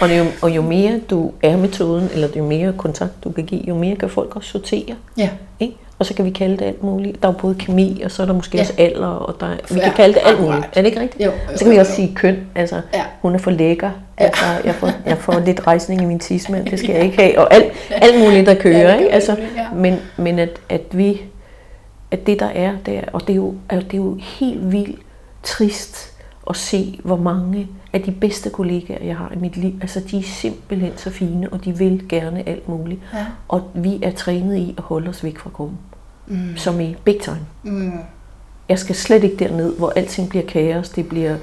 Og, jo, og jo mere du er metoden, eller jo mere kontakt du kan give, jo mere kan folk også sortere. ja. Ikke? Og så kan vi kalde det alt muligt. Der er jo både kemi, og så er der måske Ja. også alder, og der, vi Ja, kan kalde det alt muligt. Er det ikke rigtigt? Jo, Så kan vi også sige køn. Altså, Ja. hun er for lækker. Ja. Altså, jeg, får, jeg får lidt rejsning i min tidsmand, det skal jeg ikke have. Og alt, alt muligt, der kører. Ja, ikke? Altså, ja. Men, men at, at vi, at det der er, det er, og det er, jo, altså, det er jo helt vildt trist at se, hvor mange af de bedste kollegaer, jeg har i mit liv, altså de er simpelthen så fine, og de vil gerne alt muligt. Ja. Og vi er trænet i at holde os væk fra gruppen, Mm. som i big time. Mm. Jeg skal slet ikke derned, hvor alting bliver kaos, det bliver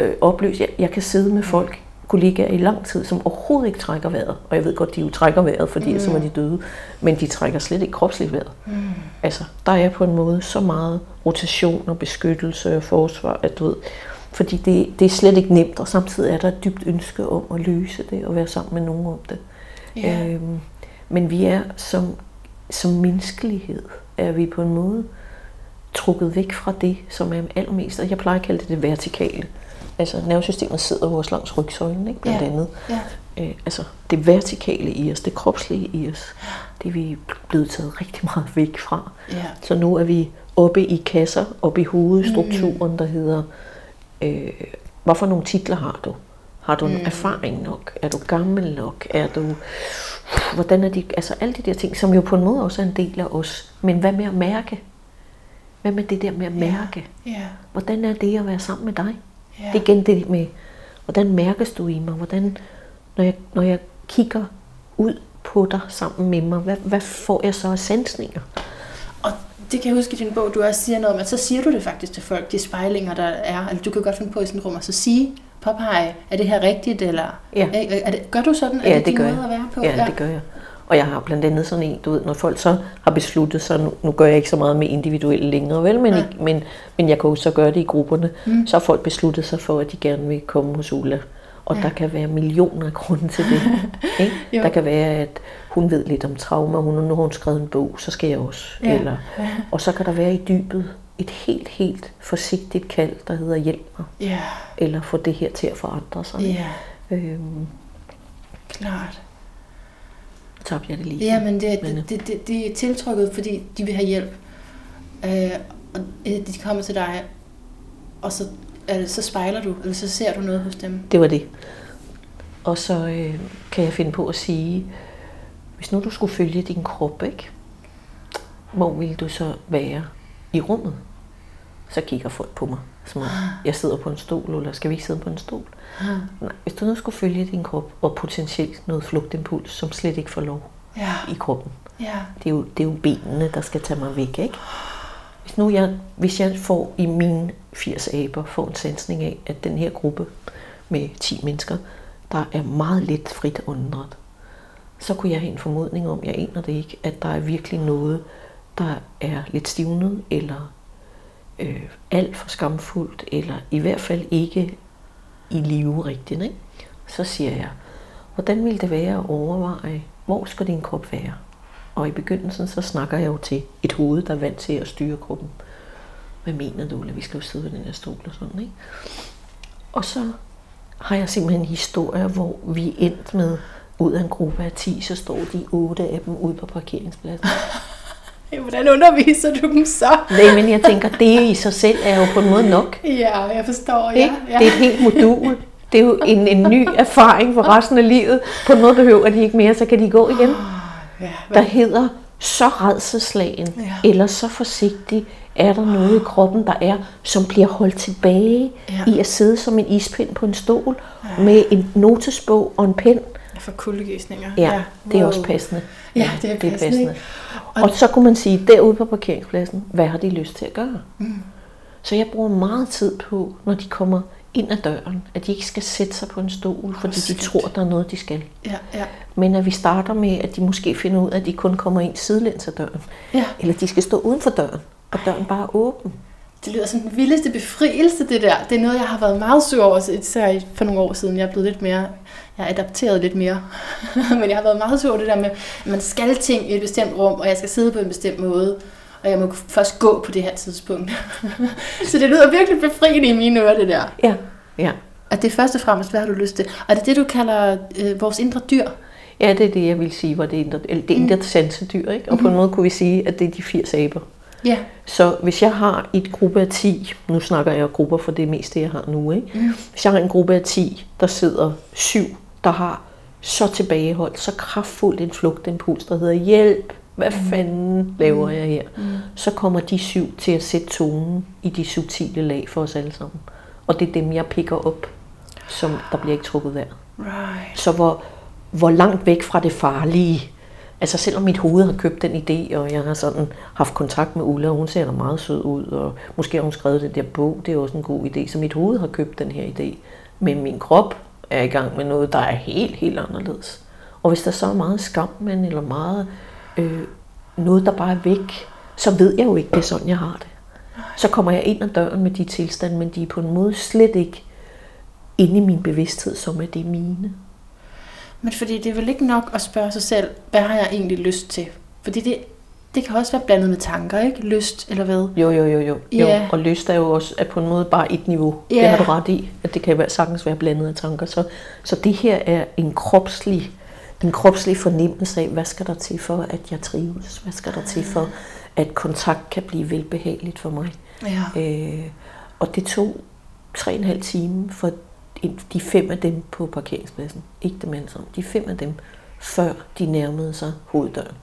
øh, opløst. Jeg, jeg kan sidde med folk, kollegaer i lang tid, som overhovedet ikke trækker vejret. Og jeg ved godt, de jo trækker vejret, fordi mm. så var de døde. Men de trækker slet ikke kropsligt vejret. Mm. Altså, der er på en måde så meget rotation og beskyttelse og forsvar, at du ved, fordi det, det er slet ikke nemt, og samtidig er der et dybt ønske om at løse det og være sammen med nogen om det. Ja. Øhm, men vi er som, som menneskelighed, er vi på en måde trukket væk fra det, som er allermest, og jeg plejer at kalde det det vertikale. Altså nervesystemet sidder jo også langs rygsøjlen, ikke, blandt Ja. andet. Ja. Øh, altså det vertikale i os, det kropslige i os, det er vi blevet taget rigtig meget væk fra. Ja. Så nu er vi oppe i kasser, oppe i hovedstrukturen, Mm. der hedder, øh, hvad for nogle titler har du? Har du mm. erfaring nok? Er du gammel nok? Er du, hvordan er de, altså alle de der ting, som jo på en måde også er en del af os. Men hvad med at mærke? Hvad med det der med at mærke? Ja. Hvordan er det at være sammen med dig? Ja. Det er igen det med, hvordan mærkes du i mig? Hvordan, når jeg, når jeg kigger ud på dig sammen med mig, hvad, hvad får jeg så af sansninger? Og det kan jeg huske i din bog, du også siger noget at så siger du det faktisk til folk, de spejlinger, der er. Altså, du kan godt finde på i sådan et rum, og så sige, påpege, er det her rigtigt, eller Ja. er, det, gør du sådan? Er Ja, det, det gør måde jeg. at være på? Ja, det gør jeg. Og jeg har blandt andet sådan en, du ved, når folk så har besluttet sig, nu, nu gør jeg ikke så meget med individuelle længere, vel, men, Ja. ikke, men, men jeg kan jo så gøre det i grupperne, mm. så har folk besluttet sig for, at de gerne vil komme hos Ulla. Og ja. der kan være millioner af grunde til det. ikke? Der kan være, at hun ved lidt om trauma, hun, nu har hun skrevet en bog, så skal jeg også. Ja. Eller, og så kan der være i dybet et helt, helt forsigtigt kald, der hedder hjælp mig, Ja, eller få det her til at forandre sig. ja, Øhm, klart. tabte jeg det lige. Ja, men det, Men, det, det, det, det er tiltrykket, fordi de vil have hjælp. Øh, og øh, de kommer til dig, og så, øh, så spejler du, eller så ser du noget hos dem. Det var det. Og så øh, kan jeg finde på at sige, hvis nu du skulle følge din krop, ikke? hvor ville du så være i rummet? Så kigger folk på mig, som om jeg sidder på en stol, eller skal vi ikke sidde på en stol? Nej, hvis du nu skulle følge din krop, og potentielt noget flugtimpuls, som slet ikke får lov Ja, i kroppen. ja, Det er jo, det er jo benene, der skal tage mig væk, ikke? Hvis nu jeg, hvis jeg får i mine 80 aber, får en sansning af, at den her gruppe med 10 mennesker, der er meget lidt frit åndedræt, så kunne jeg have en formodning om, jeg aner det ikke, at der er virkelig noget, der er lidt stivnet, eller øh, alt for skamfuldt, eller i hvert fald ikke i live rigtigt. Ikke? Så siger jeg, hvordan vil det være at overveje, hvor skal din krop være? Og i begyndelsen, så snakker jeg jo til et hoved, der er vant til at styre kroppen. Hvad mener du, at vi skal jo sidde ved den her stol og sådan, ikke? Og så har jeg simpelthen en historie, hvor vi endte med, ud af en gruppe af 10, så står de otte af dem ude på parkeringspladsen. Ja, Hvordan underviser du dem så? Nej, men jeg tænker, det i sig selv er jo på en måde nok. Ja, jeg forstår, ja. ja. Det er et helt modul. Det er jo en, en ny erfaring for resten af livet. På en måde behøver de ikke mere, så kan de gå igen. ja, Der hedder så redselslagen, Ja. eller så forsigtig, er der noget i kroppen, der er, som bliver holdt tilbage Ja. i at sidde som en ispind på en stol med en notesbog og en pen. Får kuldegysninger. Ja, ja det er wow. også passende. Ja, det er passende, ikke? Og så kunne man sige, derude på parkeringspladsen, hvad har de lyst til at gøre? Mm. Så jeg bruger meget tid på, når de kommer ind ad døren, at de ikke skal sætte sig på en stol, fordi de skønt. tror, der er noget, de skal. Ja, ja. Men at vi starter med, at de måske finder ud af, at de kun kommer ind sidelæns af døren. Ja. Eller de skal stå uden for døren, og døren bare er åben. Det lyder som den vildeste befrielse, det der. Det er noget, jeg har været meget sur over, især for nogle år siden. Jeg er blevet lidt mere, jeg er adapteret lidt mere. Men jeg har været meget sur det der med, at man skal ting i et bestemt rum, og jeg skal sidde på en bestemt måde. Og jeg må først gå på det her tidspunkt. så det lyder virkelig befriende i mine ører, det der. Ja, ja. At det er først og fremmest, hvad har du lyst til? Og det er det, du kalder øh, vores indre dyr? Ja, det er det, jeg vil sige, var det indre, eller det indre mm. sansedyr, ikke? Og på en måde kunne vi sige, at det er de 80 aber. Ja. Så hvis jeg har et gruppe af 10, nu snakker jeg grupper, for det mest det, jeg har nu, ikke? Mm. Hvis jeg har en gruppe af 10, der sidder syv, der har så tilbageholdt, så kraftfuldt en flugtimpuls, der hedder hjælp, hvad mm. fanden laver jeg her? Mm. Så kommer de syv til at sætte tonen i de subtile lag for os alle sammen. Og det er dem, jeg picker op, som der bliver ikke trukket vejr. Right. Så hvor, hvor langt væk fra det farlige, altså selvom mit hoved har købt den idé, og jeg har sådan haft kontakt med Ulla, og hun ser da meget sød ud, og måske har hun skrevet den der bog, det er også en god idé, så mit hoved har købt den her idé. Men min krop er i gang med noget, der er helt, helt anderledes. Og hvis der så er meget skam, men eller meget øh, noget, der bare er væk, så ved jeg jo ikke, det er sådan, jeg har det. Så kommer jeg ind ad døren med de tilstande, men de er på en måde slet ikke inde i min bevidsthed, som er det mine. Men fordi det er vel ikke nok at spørge sig selv, hvad har jeg egentlig lyst til? Fordi det, det kan også være blandet med tanker, ikke? Lyst eller hvad? Jo, jo, jo, jo. Ja. jo. Og lyst er jo også er på en måde bare et niveau. Ja. Det har du ret i, at det kan være, sagtens være blandet af tanker. Så, så det her er en kropslig, en kropslig fornemmelse af, hvad skal der til for, at jeg trives? Hvad skal der til for, at kontakt kan blive velbehageligt for mig? Ja. Øh, og det tog tre og en halv time for de fem af dem på parkeringspladsen. Ikke dem alle sammen. De fem af dem, før de nærmede sig hoveddøren.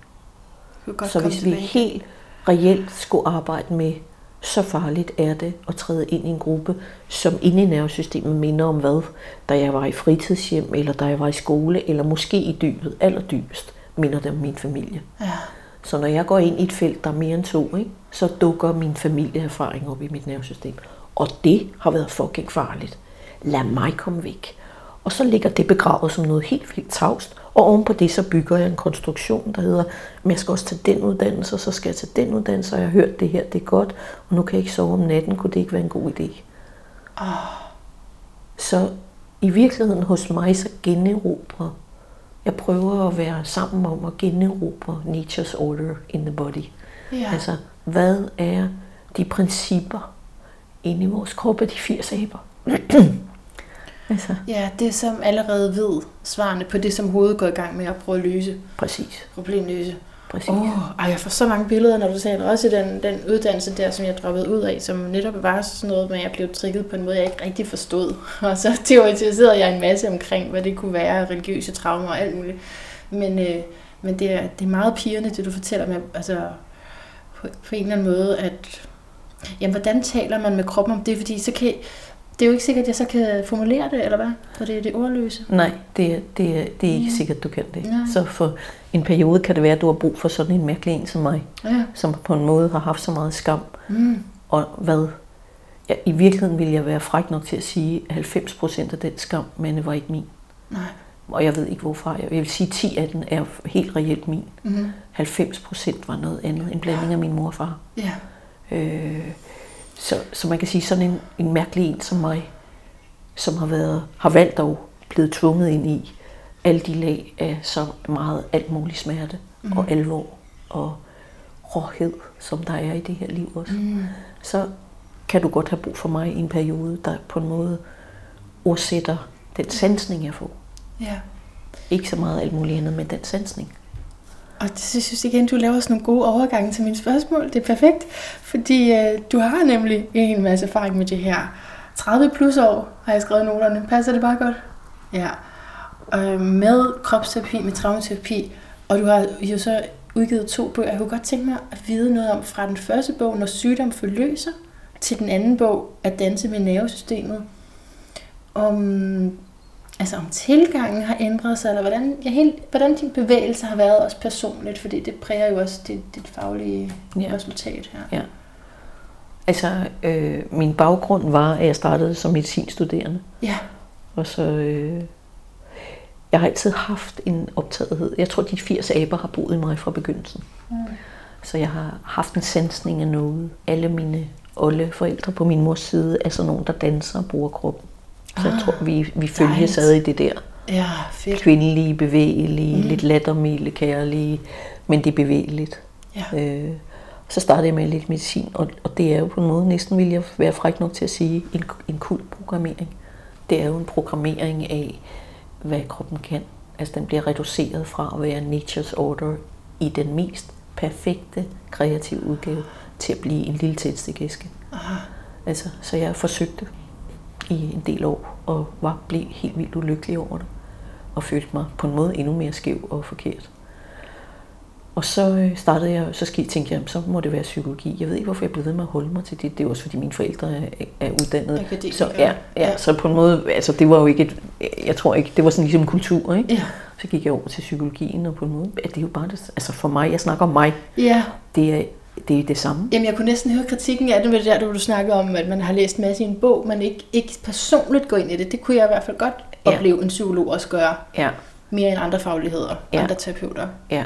Godt Så hvis vi tilbage. helt reelt skulle arbejde med, så farligt er det at træde ind i en gruppe, som inde i nervesystemet minder om hvad, da jeg var i fritidshjem, eller da jeg var i skole, eller måske i dybet, allerdybest, minder det om min familie. Ja. Så når jeg går ind i et felt, der er mere end to, ikke, så dukker min familieerfaring op i mit nervesystem. Og det har været fucking farligt. Lad mig komme væk. Og så ligger det begravet som noget helt vildt tavst. Og ovenpå det, så bygger jeg en konstruktion, der hedder, at jeg skal også tage den uddannelse, og så skal jeg tage den uddannelse, og jeg har hørt det her, det er godt, og nu kan jeg ikke sove om natten, kunne det ikke være en god idé? Så i virkeligheden hos mig, så generobre. Jeg prøver at være sammen om at generobre nature's order in the body. Ja. Altså, hvad er de principper inde i vores krop af de 80 aber? altså, ja, det som allerede ved svarene på det, som hovedet går i gang med at prøve at løse, præcis. problemløse. præcis. Åh, oh, jeg får så mange billeder, når du taler. Også i den, den uddannelse der, som jeg droppede ud af, som netop var sådan noget med, at jeg blev trigget på en måde, jeg ikke rigtig forstod. Og så teoretiserede jeg en masse omkring, hvad det kunne være, religiøse traumer og alt muligt. Men, øh, men det, er, det er meget pigerne, det du fortæller med, altså på, på en eller anden måde, at jamen, hvordan taler man med kroppen om det? Fordi så kan, det er jo ikke sikkert, at jeg så kan formulere det, eller hvad? For det er det ordløse. Nej, det, er- det, er- det er ikke Mm. sikkert, du kan det. Nej. Så for en periode kan det være, at du har brug for sådan en mærkelig en som mig, Ja. som på en måde har haft så meget skam. Mm. Og hvad? Ja, I virkeligheden vil jeg være fræk nok til at sige, at 90 procent af den skam, Manne, var ikke min. Nej. Og jeg ved ikke hvorfra. Jeg vil sige, at 10 af den er helt reelt min. Mm. 90 procent var noget andet. En blanding af min mor og far. Ja. Øh, så, så man kan sige, sådan en, en mærkelig en som mig, som har været har valgt og blevet tvunget ind i alle de lag af så meget alt mulig smerte mm. og alvor og råhed, som der er i det her liv også. Mm. Så kan du godt have brug for mig i en periode, der på en måde ordsætter den sansning, jeg får. Ja. Ikke så meget alt muligt andet, men den sansning. Og det synes jeg igen, du laver sådan nogle gode overgange til mine spørgsmål. Det er perfekt, fordi øh, du har nemlig en masse erfaring med det her. 30 plus år har jeg skrevet noterne. Passer det bare godt? Ja. Øh, med kropsterapi, med traumaterapi, og du har jo så udgivet to bøger. Jeg kunne godt tænke mig at vide noget om fra den første bog, Når sygdom forløser, til den anden bog, At danse med nervesystemet. Om Altså om tilgangen har ændret sig, eller hvordan, ja, helt, hvordan din bevægelse har været også personligt, fordi det præger jo også dit, dit faglige Ja. resultat her. Ja. Altså, øh, min baggrund var, at jeg startede som medicinstuderende. Ja, Og så, øh, jeg har altid haft en optagethed. Jeg tror, de 80 aber har boet i mig fra begyndelsen. Mm. Så jeg har haft en sansning af noget. Alle mine olle forældre på min mors side er sådan nogen, der danser og bruger kroppen. Så jeg tror, vi, vi følges dejligt. ad i det der ja fedt. kvindelige, bevægelige, mm. lidt lattermilde, kærlige, men det er bevægeligt. Ja. Øh, Så startede jeg med lidt medicin, og, og det er jo på en måde, næsten vil jeg være fræk nok til at sige, en, en kul programmering. Det er jo en programmering af, hvad kroppen kan. Altså den bliver reduceret fra at være nature's order i den mest perfekte kreative udgave til at blive en lille tændstikæske. Altså, så jeg forsøgte i en del år og var blev helt vildt ulykkelig over det og følte mig på en måde endnu mere skæv og forkert. Og så øh, startede jeg, så skidt tænkte jeg, så må det være psykologi. Jeg ved ikke, hvorfor jeg blev ved med at holde mig til det. Det er også fordi mine forældre er, er uddannet. Så, ja, ja, ja, så på en måde, altså det var jo ikke et, jeg tror ikke, det var sådan ligesom kultur, ikke? Ja. Så gik jeg over til psykologien, og på en måde, at det er jo bare det, altså for mig, jeg snakker om mig. Ja. Det er, det er det samme. Jamen, jeg kunne næsten høre kritikken af det med det der, du snakker om, at man har læst en masse i en bog, men ikke, ikke personligt går ind i det. Det kunne jeg i hvert fald godt opleve ja. en psykolog også gøre. Ja. Mere end andre fagligheder, ja. andre terapeuter. Ja.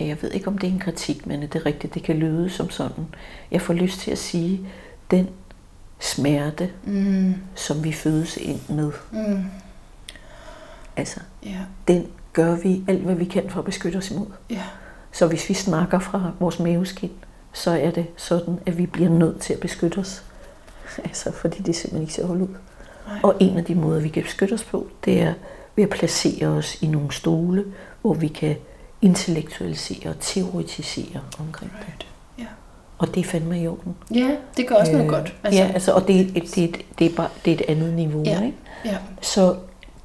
Jeg ved ikke, om det er en kritik, men det er rigtigt. Det kan lyde som sådan. Jeg får lyst til at sige, den smerte, mm. som vi fødes ind med, mm. altså, ja. den gør vi alt, hvad vi kan for at beskytte os imod. Ja. Så hvis vi snakker fra vores maveskin, så er det sådan, at vi bliver nødt til at beskytte os. Altså, fordi det simpelthen ikke ser holde ud. Nej. Og en af de måder, vi kan beskytte os på, det er ved at placere os i nogle stole, hvor vi kan intellektualisere og teoretisere omkring right. det. Ja. Og det er fandme i orden. Ja, det gør også øh, noget godt. Altså. Ja, altså, og det, det, det, det, er bare, det er et andet niveau. Ja. Ikke? Ja. Så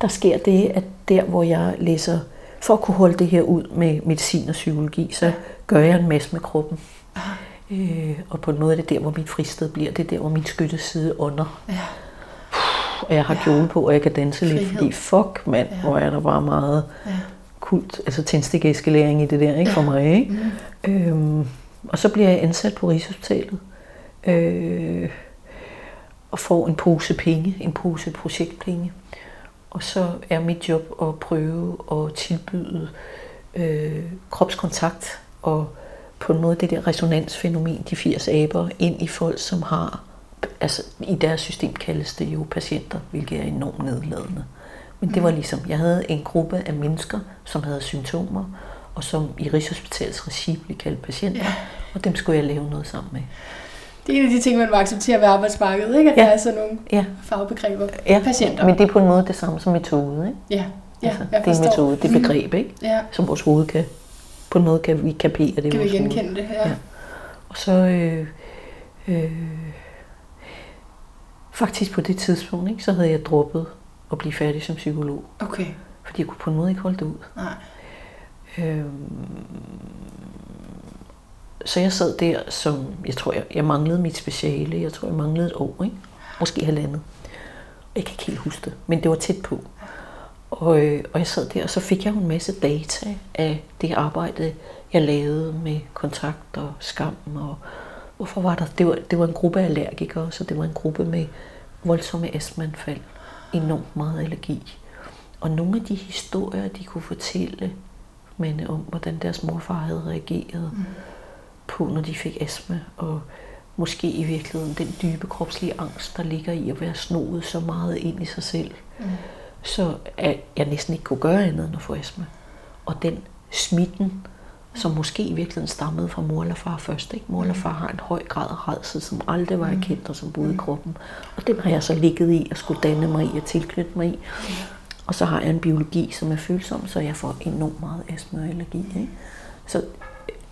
der sker det, at der hvor jeg læser, for at kunne holde det her ud med medicin og psykologi, så gør jeg en masse med kroppen. Øh, og på en måde er det der, hvor mit fristed bliver. Det er der, hvor min skytteside under. Ja. Og jeg har ja. kjole på, og jeg kan danse Frihed. lidt, fordi fuck mand, ja. hvor er der bare meget ja. kult, altså tændstikæskelæring i det der, ikke ja. for mig. Ikke? Mm. Øhm, og så bliver jeg ansat på Rigshospitalet. Øh, og får en pose penge, en pose projektpenge. Og så er mit job at prøve at tilbyde øh, kropskontakt og på en måde det der resonansfænomen, de 80 aber, ind i folk, som har, altså i deres system kaldes det jo patienter, hvilket er enormt nedladende. Men det var mm. ligesom, jeg havde en gruppe af mennesker, som havde symptomer, og som i Rigshospitalets regi blev kaldt patienter, ja. og dem skulle jeg lave noget sammen med. Det er en af de ting, man må acceptere ved arbejdsmarkedet, ikke? at ja. der er sådan nogle ja. fagbegreber. Ja. Patienter. Men det er på en måde det samme som metode. Ikke? Ja, ja altså, Det er en metode, det er begreb, ikke? Ja. som vores hoved kan på en måde kan vi kapere det. Kan vi genkende hoved. det, ja. ja. Og så øh, øh, faktisk på det tidspunkt, ikke, så havde jeg droppet at blive færdig som psykolog. Okay. Fordi jeg kunne på en måde ikke holde det ud. Nej. Øh, så jeg sad der som, jeg tror, jeg, jeg manglede mit speciale. Jeg tror, jeg manglede et år, ikke? Måske halvandet. Jeg kan ikke helt huske det, men det var tæt på. Og, øh, og jeg sad der, og så fik jeg en masse data af det arbejde, jeg lavede med kontakt og skam. Og hvorfor var der? Det var, det var en gruppe af allergikere, så det var en gruppe med voldsomme astmanfald. Enormt meget allergi. Og nogle af de historier, de kunne fortælle men om, hvordan deres morfar havde reageret mm på, når de fik astma, og måske i virkeligheden den dybe kropslige angst, der ligger i at være snoet så meget ind i sig selv. Mm så at jeg næsten ikke kunne gøre andet end at få astma. Og den smitten, som måske i virkeligheden stammede fra mor eller far først. Ikke? Mor eller far har en høj grad af redsel, som aldrig var erkendt og som boede i mm. kroppen. Og den har jeg så ligget i og skulle danne mig i og tilknytte mig i. Og så har jeg en biologi, som er følsom, så jeg får enormt meget astma og allergi. Ikke? Så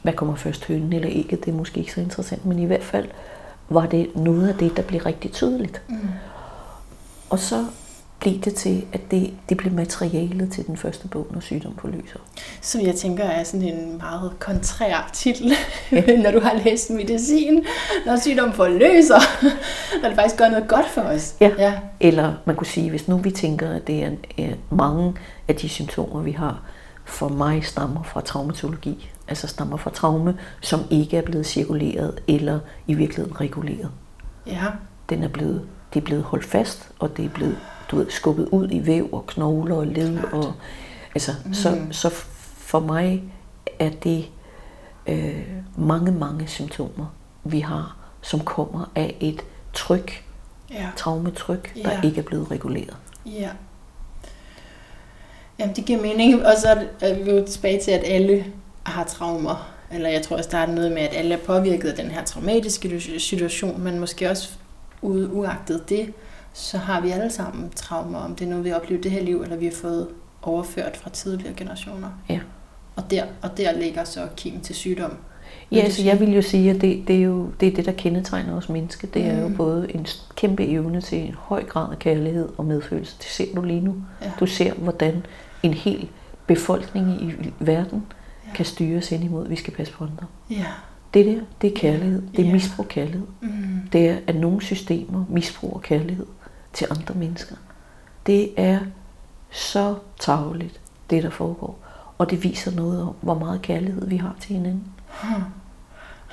hvad kommer først, hønen eller ikke, det er måske ikke så interessant, men i hvert fald var det noget af det, der blev rigtig tydeligt. Mm. Og så blev det til, at det, det blev materialet til den første bog, Når sygdom forløser. Som jeg tænker er sådan en meget kontrær titel, ja. når du har læst medicin. Når sygdom forløser, når det faktisk gør noget godt for os. Ja. ja. Eller man kunne sige, hvis nu vi tænker, at det er, er mange af de symptomer, vi har, for mig stammer fra traumatologi. Altså stammer fra traume, som ikke er blevet cirkuleret eller i virkeligheden reguleret. Ja. Den er blevet, det er blevet holdt fast, og det er blevet du ved, skubbet ud i væv og knogler og led. Og, altså, mm. så, så for mig er det øh, mange, mange symptomer, vi har, som kommer af et tryk, ja. traumetryk, der ja. ikke er blevet reguleret. Ja. Jamen, det giver mening. Og så er vi jo tilbage til, at alle har traumer. eller jeg tror også, der er noget med, at alle er påvirket af den her traumatiske situation, men måske også uagtet det, så har vi alle sammen traumer, om det er noget, vi har oplevet det her liv, eller vi har fået overført fra tidligere generationer. Ja. Og der, og der ligger så kim til sygdom. Ja, så jeg vil jo sige, at det, det er jo det, er det der kendetegner os mennesker. Det er mm. jo både en kæmpe evne til en høj grad af kærlighed og medfølelse. Det ser du lige nu. Ja. Du ser, hvordan en hel befolkning i verden ja. kan styres ind imod, at vi skal passe på andre. Ja. Det der, det er kærlighed. Det er ja. misbrug kærlighed. Mm. Det er, at nogle systemer misbruger kærlighed til andre mennesker. Det er så tageligt, det der foregår. Og det viser noget om, hvor meget kærlighed vi har til hinanden. Hmm.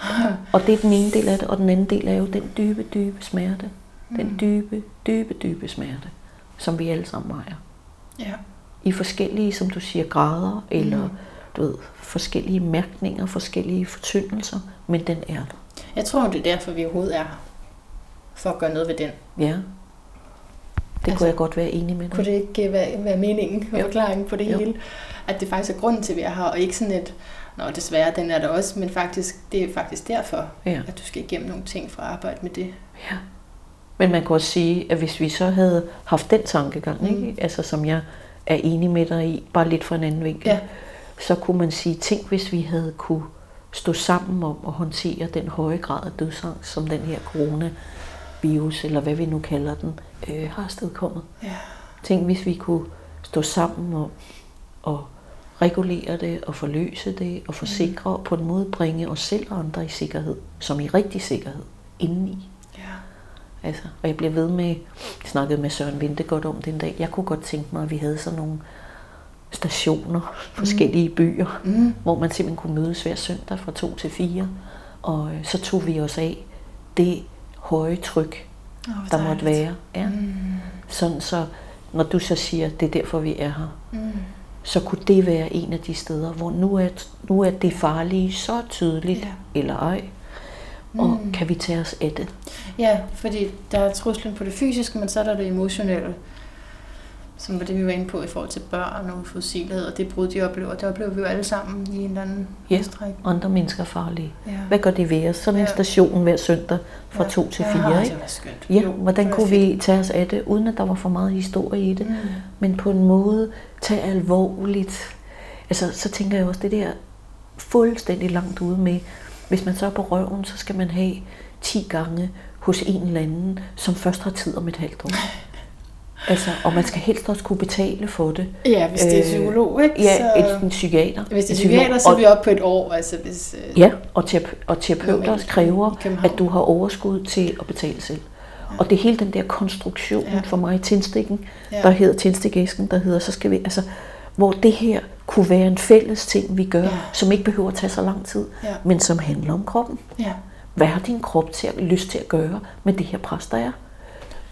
Og det er den ene del af det, og den anden del er jo den dybe, dybe smerte. Den hmm. dybe, dybe, dybe smerte, som vi alle sammen ejer. Ja. I forskellige, som du siger, grader, eller mm. du ved, forskellige mærkninger, forskellige fortyndelser, men den er der. Jeg tror, det er derfor, vi overhovedet er her. For at gøre noget ved den. Ja. Det altså, kunne jeg godt være enig med dig. Kunne det ikke være, være meningen og forklaringen på det jo. hele? At det faktisk er grunden til, at vi er her, og ikke sådan et, nå desværre, den er der også, men faktisk, det er faktisk derfor, ja. at du skal igennem nogle ting for at arbejde med det. Ja. Men man kan også sige, at hvis vi så havde haft den tankegang, mm. ikke? Altså, som jeg er enig med dig i, bare lidt fra en anden vinkel, ja. så kunne man sige, tænk hvis vi havde kunne stå sammen om at håndtere den høje grad af dødsangst, som den her coronavirus, eller hvad vi nu kalder den, øh, har afstedkommet. Ja. Tænk hvis vi kunne stå sammen om at regulere det og forløse det og forsikre og på en måde bringe os selv og andre i sikkerhed, som i rigtig sikkerhed, indeni. Altså, og jeg bliver ved med, jeg snakkede med Søren Vintegodt om den dag, jeg kunne godt tænke mig, at vi havde sådan nogle stationer, forskellige mm. byer, mm. hvor man simpelthen kunne mødes hver søndag fra 2 til 4. Og øh, så tog vi os af det høje tryk, oh, der måtte være. Ja. Mm. Sådan så, når du så siger, det er derfor vi er her, mm så kunne det være en af de steder, hvor nu er, nu er det farlige så tydeligt, ja. eller ej, og mm. kan vi tage os af det. Ja, fordi der er truslen på det fysiske, men så er der det emotionelle, som var det, vi var inde på i forhold til børn og uforudsigelighed, og det brud, de oplever, det oplever vi jo alle sammen i en eller anden ja, udstræk. andre mennesker er farlige. Ja. Hvad gør det ved os? Sådan en ja. station hver søndag fra ja. to til fire, ja, ikke? Det skønt. Ja, jo, hvordan kunne vi tage os af det, uden at der var for meget historie i det, mm. men på en måde tage alvorligt. Altså, så tænker jeg også, det der fuldstændig langt ude med, hvis man så er på røven, så skal man have 10 gange hos en eller anden, som først har tid om et halvt år. Altså, og man skal helst også kunne betale for det. Ja, hvis det er øh, psykolog, ikke? Ja, så... en psykiater. Hvis det er psykiater, så er vi oppe på et år. Altså, hvis, øh... Ja, og, terape- og terapeuter kræver, at du har overskud til at betale selv. Og det er hele den der konstruktion ja. for mig i tændstikken, ja. der hedder tændstikæsken, der hedder, så skal vi, altså, hvor det her kunne være en fælles ting, vi gør, ja. som ikke behøver at tage så lang tid, ja. men som handler om kroppen. Ja. Hvad har din krop til at, lyst til at gøre med det her pres, der er?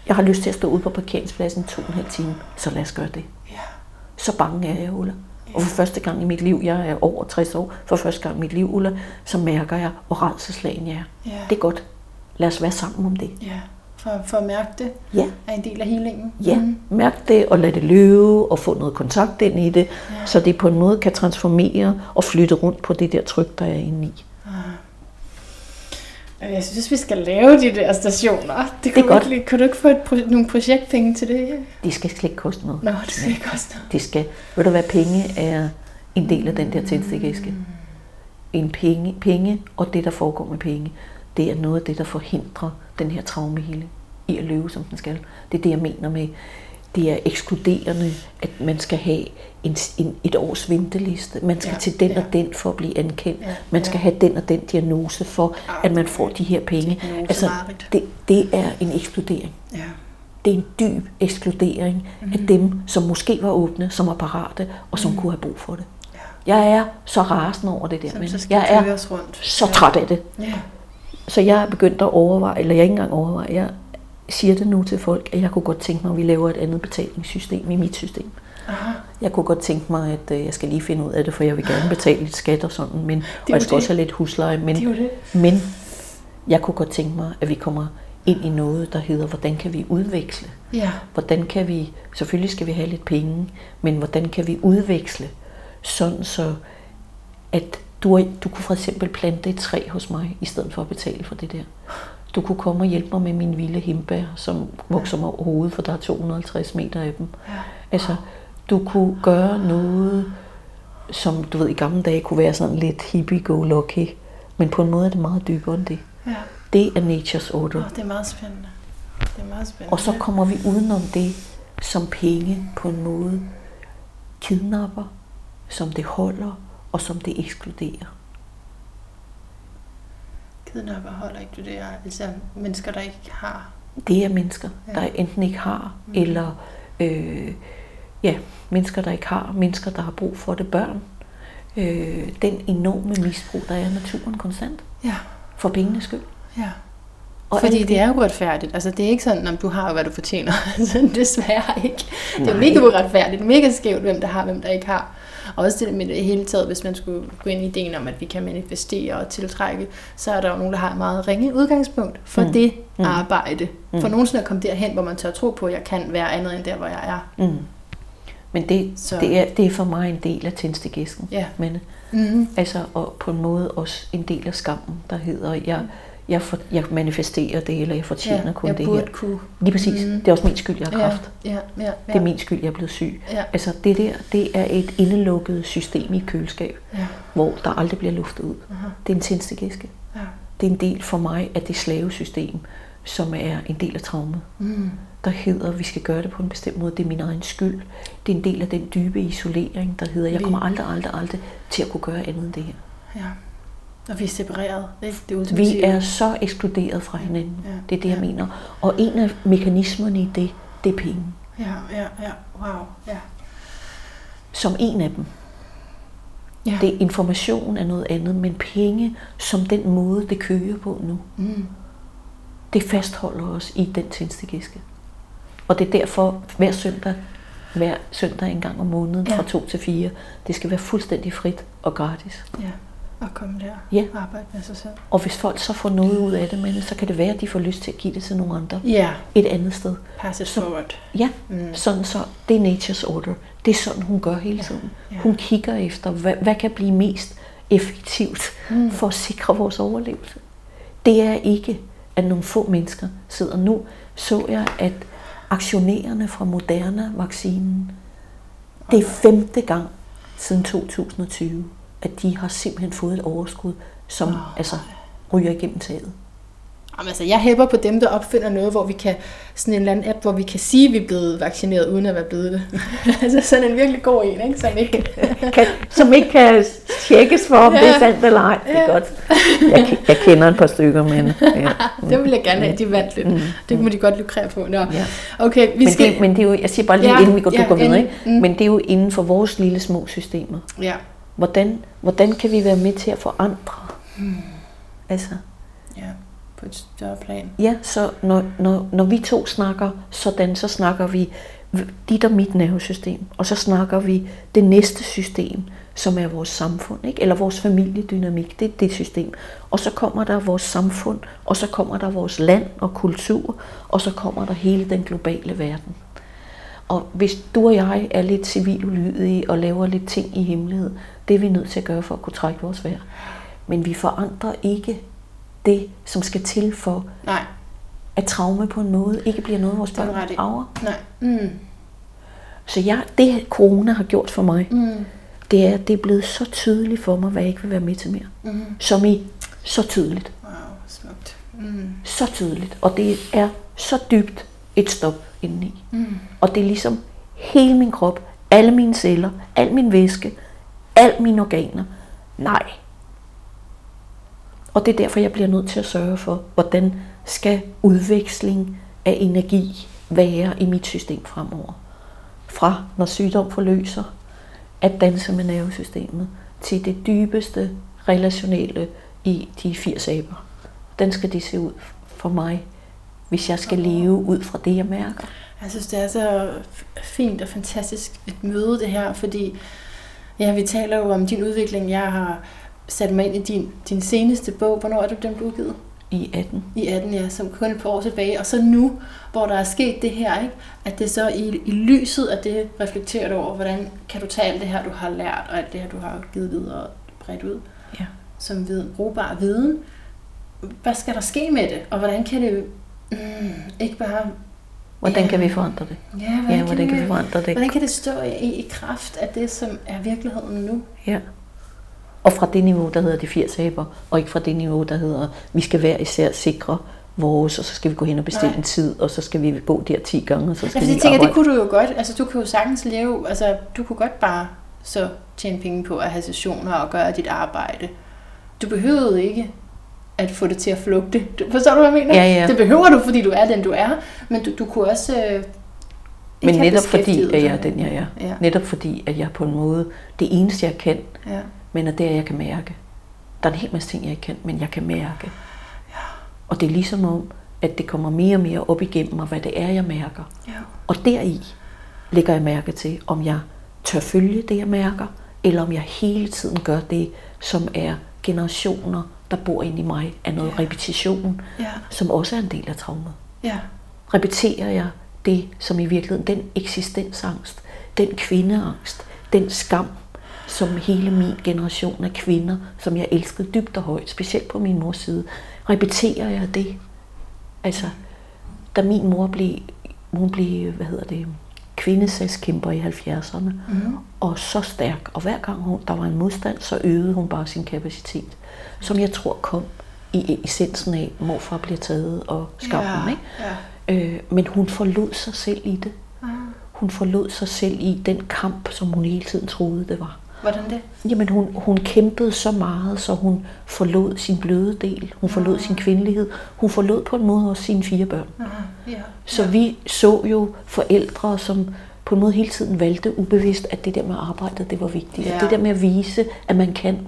Jeg har lyst til at stå ude på parkeringspladsen to og en halv time, så lad os gøre det. Ja. Så bange er jeg, Ulla. Og for første gang i mit liv, jeg er over 60 år, for første gang i mit liv, Ulla, så mærker jeg, hvor redselslagen jeg er. Ja. Det er godt. Lad os være sammen om det. Ja, for, for at mærke det ja. er en del af healingen. Ja, mm. mærk det og lad det løbe og få noget kontakt ind i det, ja. så det på en måde kan transformere og flytte rundt på det der tryk, der er inde i. Jeg synes, vi skal lave de der stationer. Det, det er godt. Ikke, kan du ikke få et, nogle projektpenge til det? De skal slet ikke koste noget. Nå, det skal ikke koste noget. Det skal. Ved du hvad, penge er en del af den der tændstikæske. En penge, penge og det, der foregår med penge, det er noget af det, der forhindrer den her traumehealing i at løbe, som den skal. Det er det, jeg mener med, det er ekskluderende, at man skal have en, en, et års venteliste. Man skal ja, til den ja. og den for at blive ankendt. Ja, man skal ja. have den og den diagnose for, at man får de her penge. Altså, det, det er en ekskludering. Ja. Det er en dyb ekskludering mm. af dem, som måske var åbne, som var parate, og som mm. kunne have brug for det. Ja. Jeg er så rasende over det der. men jeg er rundt. så træt af det. Ja. Så jeg er begyndt at overveje, eller jeg ikke engang overveje, jeg siger det nu til folk, at jeg kunne godt tænke mig, at vi laver et andet betalingssystem i mit system. Aha. Jeg kunne godt tænke mig, at øh, jeg skal lige finde ud af det, for jeg vil gerne betale lidt skat og sådan, men, og jeg skal det. også have lidt husleje. Men, det det. men jeg kunne godt tænke mig, at vi kommer ind i noget, der hedder, hvordan kan vi udveksle? Ja. Hvordan kan vi, selvfølgelig skal vi have lidt penge, men hvordan kan vi udveksle, sådan så at Du, du kunne for eksempel plante et træ hos mig, i stedet for at betale for det der. Du kunne komme og hjælpe mig med min vilde himbær, som vokser mig over hovedet, for der er 250 meter af dem. Altså, du kunne gøre noget, som du ved i gamle dage kunne være sådan lidt hippie-go-lucky, men på en måde er det meget dybere end det. Ja. Det er nature's order. Oh, det er meget spændende. Det er meget spændende. Og så kommer vi udenom det, som penge på en måde kidnapper, som det holder, og som det ekskluderer. Kidnapper holder ikke det der, altså mennesker, der ikke har. Det er mennesker, Ja. der enten ikke har, Mm. eller øh, ja, mennesker, der ikke har, mennesker, der har brug for det, børn. Øh, den enorme misbrug, der er af naturen konstant, Ja, for pengenes skyld. ja. Og Fordi det er jo uretfærdigt. Altså, det er ikke sådan, at du har, hvad du fortjener. altså, desværre ikke. Det er Nej. mega uretfærdigt. Mega skævt, hvem der har, hvem der ikke har. Og også det med det hele taget, hvis man skulle gå ind i ideen om, at vi kan manifestere og tiltrække, så er der jo nogen, der har et meget ringe udgangspunkt for Mm. mm. det Mm. arbejde. Mm. For nogensinde at komme derhen, hvor man tør tro på, at jeg kan være andet end der, hvor jeg er. Mm. Men det, Så- det, er, det er for mig en del af tændstegæsken. Ja. Men, Mm-hmm. altså, og på en måde også en del af skammen, der hedder, jeg, jeg, for, jeg manifesterer det, eller jeg fortjener Ja, kun jeg det burde her. kunne. Lige præcis. Mm. Det er også min skyld, jeg har kræft. Ja, ja, ja, ja. Det er min skyld, jeg er blevet syg. Ja, Altså det der, det er et indelukket system i køleskab, ja. hvor der aldrig bliver luftet ud. Aha. Det er en tændstegæske. ja. Det er en del for mig af det slavesystem, som er en del af traumet. Mm. Der hedder, at vi skal gøre det på en bestemt måde. Det er min egen skyld. Det er en del af den dybe isolering, der hedder, jeg kommer aldrig, aldrig, aldrig til at kunne gøre andet end det her. Ja. Og vi er separeret. Ikke? Det er. Vi er så ekskluderet fra hinanden. Ja, Det er det, jeg ja. mener. Og en af mekanismerne i det, det er penge. Ja, ja, ja. Wow. Ja. Som en af dem. Ja. Det information er noget andet, men penge som den måde, det kører på nu, Mm. det fastholder os i den tændstegæske. Og det er derfor hver søndag, hver søndag en gang om måneden Ja. fra 2 til 4, det skal være fuldstændig frit og gratis. Ja. Og komme der. Ja. Og arbejde med sig selv. Og hvis folk så får noget ud af det, men så kan det være, at de får lyst til at give det til nogle andre Ja. et andet sted. Pass it Så- forward. Ja, Mm. sådan så, det er nature's order. Det er sådan, hun gør hele tiden. ja. Hun kigger efter, hvad, hvad kan blive mest effektivt Mm. for at sikre vores overlevelse. Det er ikke, at nogle få mennesker sidder nu. Så jeg, at aktionærerne fra Moderna-vaccinen, det er femte gang siden 2020, at de har simpelthen fået et overskud, som Åh, altså ryger igennem taget. Jamen, altså, jeg hæpper på dem, der opfinder noget, hvor vi kan, sådan en eller anden app, hvor vi kan sige, at vi er blevet vaccineret, uden at være blevet det. altså sådan en virkelig god en, ikke? Som ikke... kan, som ikke kan tjekkes for, om Ja. det er sandt eller ej. Det er Ja. godt. Jeg, jeg kender et par stykker, men... Ja. det vil jeg gerne have, de vandt lidt. Mm. Det må de godt lukrere på. Nå. Ja. Okay, vi Men, skal... det, men det er jo, jeg siger bare lige, Ja, inden vi går, ja, du går videre, ikke? mm. men det er jo inden for vores lille små systemer. Ja. Hvordan, hvordan kan vi være med til at forandre? Hmm. Altså, ja, på et større plan. ja, så når, når, når vi to snakker sådan, så snakker vi dit og mit nervesystem, og så snakker vi det næste system, som er vores samfund, ikke? eller vores familiedynamik, det er det system. Og så kommer der vores samfund, og så kommer der vores land og kultur, og så kommer der hele den globale verden. Og hvis du og jeg er lidt civil ulydige og laver lidt ting i hemmelighed, det er vi nødt til at gøre for at kunne trække vores vejr. Men vi forandrer ikke det, som skal til for, Nej, at traume på en måde ikke bliver noget, vores børn arver. nej. Mm. Så jeg, det corona har gjort for mig, Mm. det er, at det er blevet så tydeligt for mig, hvad jeg ikke vil være med til mere. Mm. Som i så tydeligt. Wow, smukt. Mm. Så tydeligt. Og det er så dybt et stop indeni. Mm. Og det er ligesom hele min krop, alle mine celler, al min væske, al mine organer. Nej. Og det er derfor, jeg bliver nødt til at sørge for, hvordan skal udveksling af energi være i mit system fremover. Fra når sygdom forløser, at danse med nervesystemet, til det dybeste relationelle i de 80 aber. Den skal de se ud for mig, hvis jeg skal leve ud fra det, jeg mærker. Jeg synes, det er så fint og fantastisk et møde, det her, fordi ja, vi taler jo om din udvikling. Jeg har sat mig ind i din, din seneste bog. Hvornår er det, den blev udgivet? I 18. I 18, ja, som kun et par år tilbage. Og så nu, hvor der er sket det her, ikke? at det så i, i lyset af det reflekterer du over, hvordan kan du tage alt det her, du har lært, og alt det her, du har givet videre og bredt ud. Ja. som viden, brugbar viden. Hvad skal der ske med det, og hvordan kan det mm, ikke bare... Hvordan kan vi forandre det? Ja, hvordan, Ja, hvordan kan vi det, forandre det? hvordan kan det stå i, i kraft af det, som er virkeligheden nu? Ja. Og fra det niveau, der hedder de 80 aber, og ikke fra det niveau, der hedder, vi skal hver især sikre vores, og så skal vi gå hen og bestille Nej. en tid, og så skal vi gå der 10 gange, og så Ja, skal fordi vi jeg tænker, det arbejde. kunne du jo godt, altså du kan jo sagtens leve, altså du kunne godt bare så tjene penge på at have sessioner og gøre dit arbejde. Du behøvede ikke at få det til at flugte. Du, forstår du, hvad jeg mener? Ja, ja. Det behøver du, fordi du er den, du er, men du, du kunne også øh, Men netop fordi, at jeg er den, jeg er. Ja, Netop fordi, at jeg på en måde, det eneste jeg kan, ja. men er det, jeg kan mærke. Der er en hel masse ting, jeg ikke kan, men jeg kan mærke. Og det er ligesom om, at det kommer mere og mere op igennem mig, hvad det er, jeg mærker. ja. Og deri lægger jeg mærke til, om jeg tør følge det, jeg mærker, eller om jeg hele tiden gør det, som er generationer, der bor inde i mig, af noget Ja. repetition, Ja, som også er en del af traumet. ja, Repeterer jeg det, som i virkeligheden, den eksistensangst, den kvindeangst, den skam, som hele min generation af kvinder, som jeg elskede dybt og højt, specielt på min mors side, repeterer jeg det? Altså, da min mor blev, hun blev, hvad hedder det, kvindesagskæmper i 70'erne, mm. og så stærk. Og hver gang hun, der var en modstand, så øgede hun bare sin kapacitet. Som jeg tror kom i essensen af, at morfar bliver taget og skammen. ja, Ikke? ja. Øh, men hun forlod sig selv i det. Ah, Hun forlod sig selv i den kamp, som hun hele tiden troede, det var. Hvordan det? Jamen hun, hun kæmpede så meget, så hun forlod sin bløde del. Hun forlod sin kvindelighed. Hun forlod på en måde også sine fire børn. Ah, ja. Så vi så jo forældre, som på en måde hele tiden valgte ubevidst, at det der med arbejdet, det var vigtigt. Ja. Ja. Det der med at vise, at man kan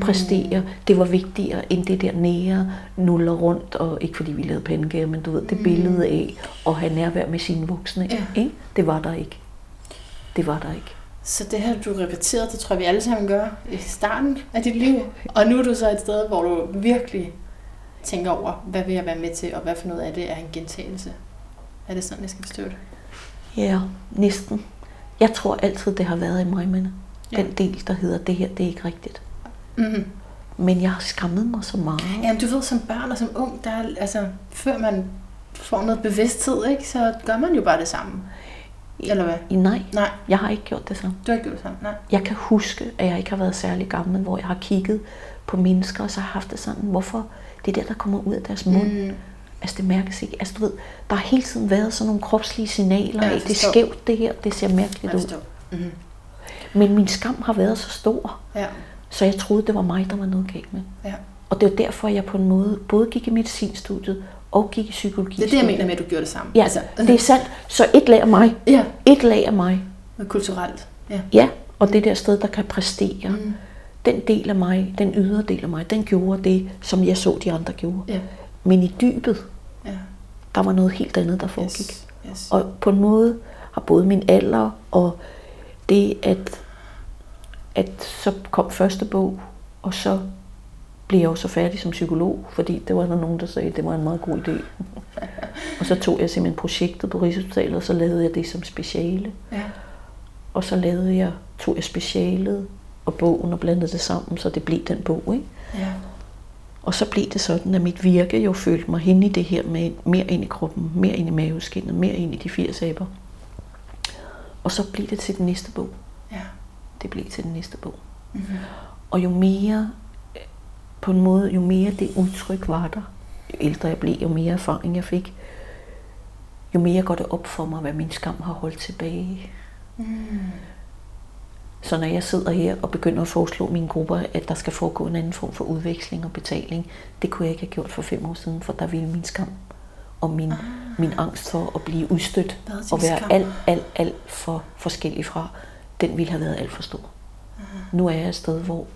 præstere, det var vigtigere end det der nære, nuller rundt, og ikke fordi vi lavede pandekager, men du ved, det billede af at have nærvær med sine voksne, Ja. ikke? det var der ikke. Det var der ikke. Så det her, du repeterede, det tror jeg, vi alle sammen gør i starten af dit liv. Og nu er du så et sted, hvor du virkelig tænker over, hvad vil jeg være med til, og hvad for noget af det er en gentagelse. Er det sådan, jeg skal forstå det? Ja, næsten. Jeg tror altid, det har været i mig, men Ja. den del, der hedder, det her, det er ikke rigtigt. Mm-hmm. Men jeg har skammet mig så meget. Jamen, du ved, som børn og som ung, der, er- altså, før man får noget bevidsthed, ikke, så gør man jo bare det samme. Eller hvad? Nej, Nej, jeg har ikke gjort det samme. du har ikke gjort det samme. Nej. Jeg kan huske, at jeg ikke har været særlig gammel, hvor jeg har kigget på mennesker, og så har haft det sådan, hvorfor det er der, der kommer ud af deres mund. Mm. Mm. Altså det mærkes ikke. Altså du ved, der har hele tiden været sådan nogle kropslige signaler af, det er skævt det her, det ser mærkeligt ud. Mm-hmm. Men min skam har været så stor, Ja, så jeg troede, det var mig, der var noget galt med. ja. Og det var derfor, jeg på en måde både gik i medicinstudiet og gik i psykologi. Det er det, jeg mener med, at du gjorde det samme. Ja, altså, det er sandt. Så et lag af mig, Ja, et lag af mig, noget kulturelt. Ja. ja, og det der sted, der kan præstere. Mm. Den del af mig, den ydre del af mig, den gjorde det, som jeg så de andre gjorde. Ja, Men i dybet, ja. der var noget helt andet, der foregik. Yes. yes. Og på en måde har både min alder og det, at, at så kom første bog, og så blev jeg jo så færdig som psykolog, fordi det var der nogen, der sagde, at det var en meget god idé. og så tog jeg simpelthen projektet på Rigshospitalet, og så lavede jeg det som speciale. Ja. Og så lavede jeg, tog jeg specialet og bogen og blandede det sammen, så det blev den bog. Ikke? Ja. Og så blev det sådan, at mit virke jo følte mig hen i det her med mere ind i kroppen, mere ind i maveskinnet, mere ind i de 80 aber. Og så blev det til den næste bog. Det blev til den næste bog. Mm-hmm. Og jo mere, på en måde, jo mere det udtryk var der, jo ældre jeg blev, jo mere erfaring jeg fik, jo mere går det op for mig, hvad min skam har holdt tilbage. Mm. Så når jeg sidder her og begynder at foreslå mine grupper, at der skal foregå en anden form for udveksling og betaling, det kunne jeg ikke have gjort for fem år siden, for der ville min skam og min, ah. min angst for at blive udstødt og være skam? alt, alt, alt for forskellig fra, den ville have været alt for stor. Ah. Nu er jeg et sted, hvor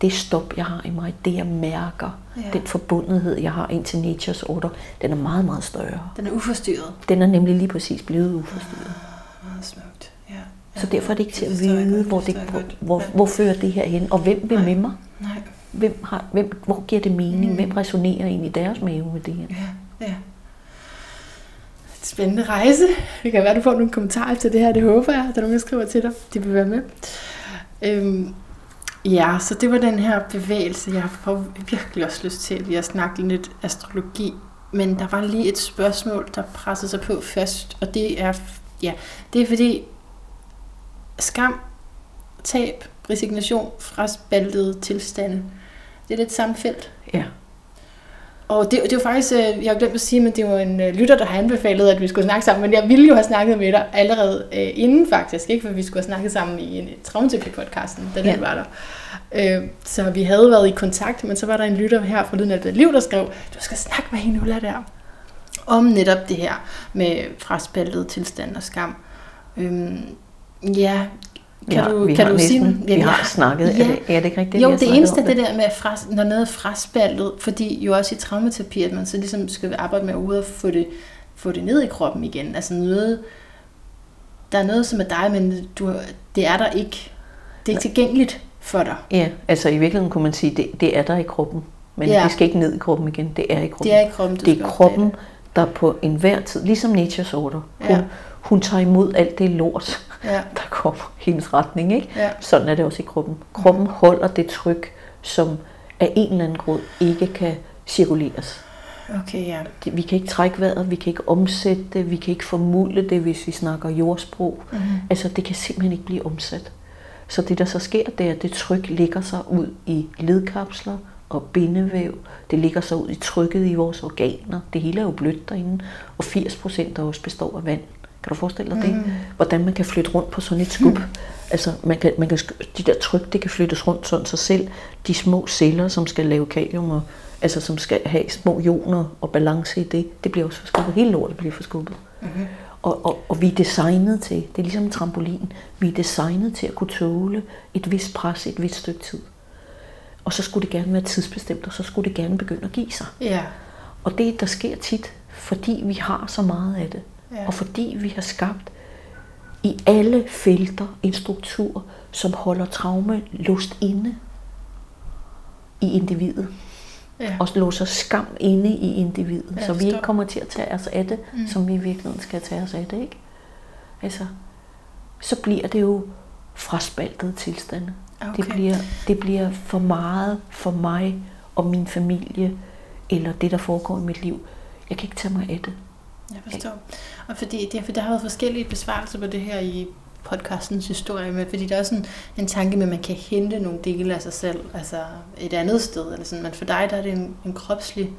det stop, jeg har i mig, det jeg mærker, Ja. den forbundethed, jeg har ind til Nature's Order, den er meget, meget større. Den er uforstyrret. Den er nemlig lige præcis blevet uforstyrret. Meget smukt. Ja. ja. Så derfor er det ikke til at forstår jeg vide, godt, hvor, det det, hvor, hvor, Ja. hvor fører det her hen, og hvem vil Nej. med mig? Nej. Hvem har, hvem, hvor giver det mening? Mm. Hvem resonerer i deres mave med det her? Ja, ja. Spændende rejse. Det kan være, du får nogle kommentarer til det her. Det håber jeg. Der er nogen, der skriver til dig. De vil være med. Øhm, Ja, så det var den her bevægelse. Jeg får virkelig også lyst til lige at snakke lidt astrologi. Men der var lige et spørgsmål, der pressede sig på først. Og det er, ja, det er fordi skam, tab, resignation, fraspaltede tilstande. Det er lidt samme felt. Ja. Og det, det var faktisk, øh, jeg har glemt at sige, men det var en øh, lytter, der har anbefalet, at vi skulle snakke sammen. Men jeg ville jo have snakket med dig allerede øh, inden faktisk, ikke? for vi skulle have snakket sammen i en traumaterapi-podcasten, da den ja. var der. Øh, så vi havde været i kontakt, men så var der en lytter her fra Lyden af Liv, der skrev, du skal snakke med hende, Ulla, der. Om netop det her med fraspaltet tilstand og skam. Øhm, ja, kan ja, du, vi kan har du næsten, sige, ja, vi har snakket, ja. er, det, er det ikke rigtigt? Jo, det eneste er det der med, at fras, når noget er fraspaltet, fordi jo også i traumaterapi, at man så ligesom skal arbejde med at få det, få det ned i kroppen igen. Altså noget, der er noget, som er dig, men du, det er der ikke. Det er ikke tilgængeligt for dig. Ja, altså i virkeligheden kunne man sige, det, det er der i kroppen. Men ja. det skal ikke ned i kroppen igen. Det er i kroppen. Det er i kroppen, det er kroppen, der på enhver tid, ligesom Nature's Order, hun, ja. hun tager imod alt det lort, ja. der kommer hendes retning. Ikke? Ja. Sådan er det også i kroppen. Kroppen mm. holder det tryk, som af en eller anden grund ikke kan cirkuleres. Okay, ja. Vi kan ikke trække vejret, vi kan ikke omsætte det, vi kan ikke formule det, hvis vi snakker jordsprog. Mm. Altså, det kan simpelthen ikke blive omsat. Så det, der så sker, det er, at det tryk ligger sig ud i ledkapsler og bindevæv. Det ligger sig ud i trykket i vores organer. Det hele er jo blødt derinde, og 80 procent af os består af vand. Kan du forestille dig det? Mm. Hvordan man kan flytte rundt på sådan et skub. Mm. Altså, man kan, man kan, de der tryk, det kan flyttes rundt sådan sig selv. De små celler, som skal lave kalium, og, altså som skal have små ioner og balance i det, det bliver også forskubbet. Hele lortet bliver forskubbet. Mm-hmm. Og, og, og vi er designet til, det er ligesom en trampolin, vi er designet til at kunne tåle et vist pres et vist stykke tid. Og så skulle det gerne være tidsbestemt, og så skulle det gerne begynde at give sig. Ja. Og det, der sker tit, fordi vi har så meget af det, ja. og fordi vi har skabt i alle felter en struktur, som holder traume lust inde i individet ja. og låser skam inde i individet, ja, så vi ikke kommer til at tage os af det, mm. som vi i virkeligheden skal tage os af det. Ikke? Altså, så bliver det jo fraspaltede tilstande. Okay. Det, bliver, det bliver for meget for mig og min familie, eller det, der foregår i mit liv. Jeg kan ikke tage mig af det. Jeg forstår. Og fordi, det, for der har været forskellige besvarelser på det her i podcastens historie med, fordi der er også en, en tanke med, at man kan hente nogle dele af sig selv, altså et andet sted, eller sådan, men for dig der er det en, en kropslig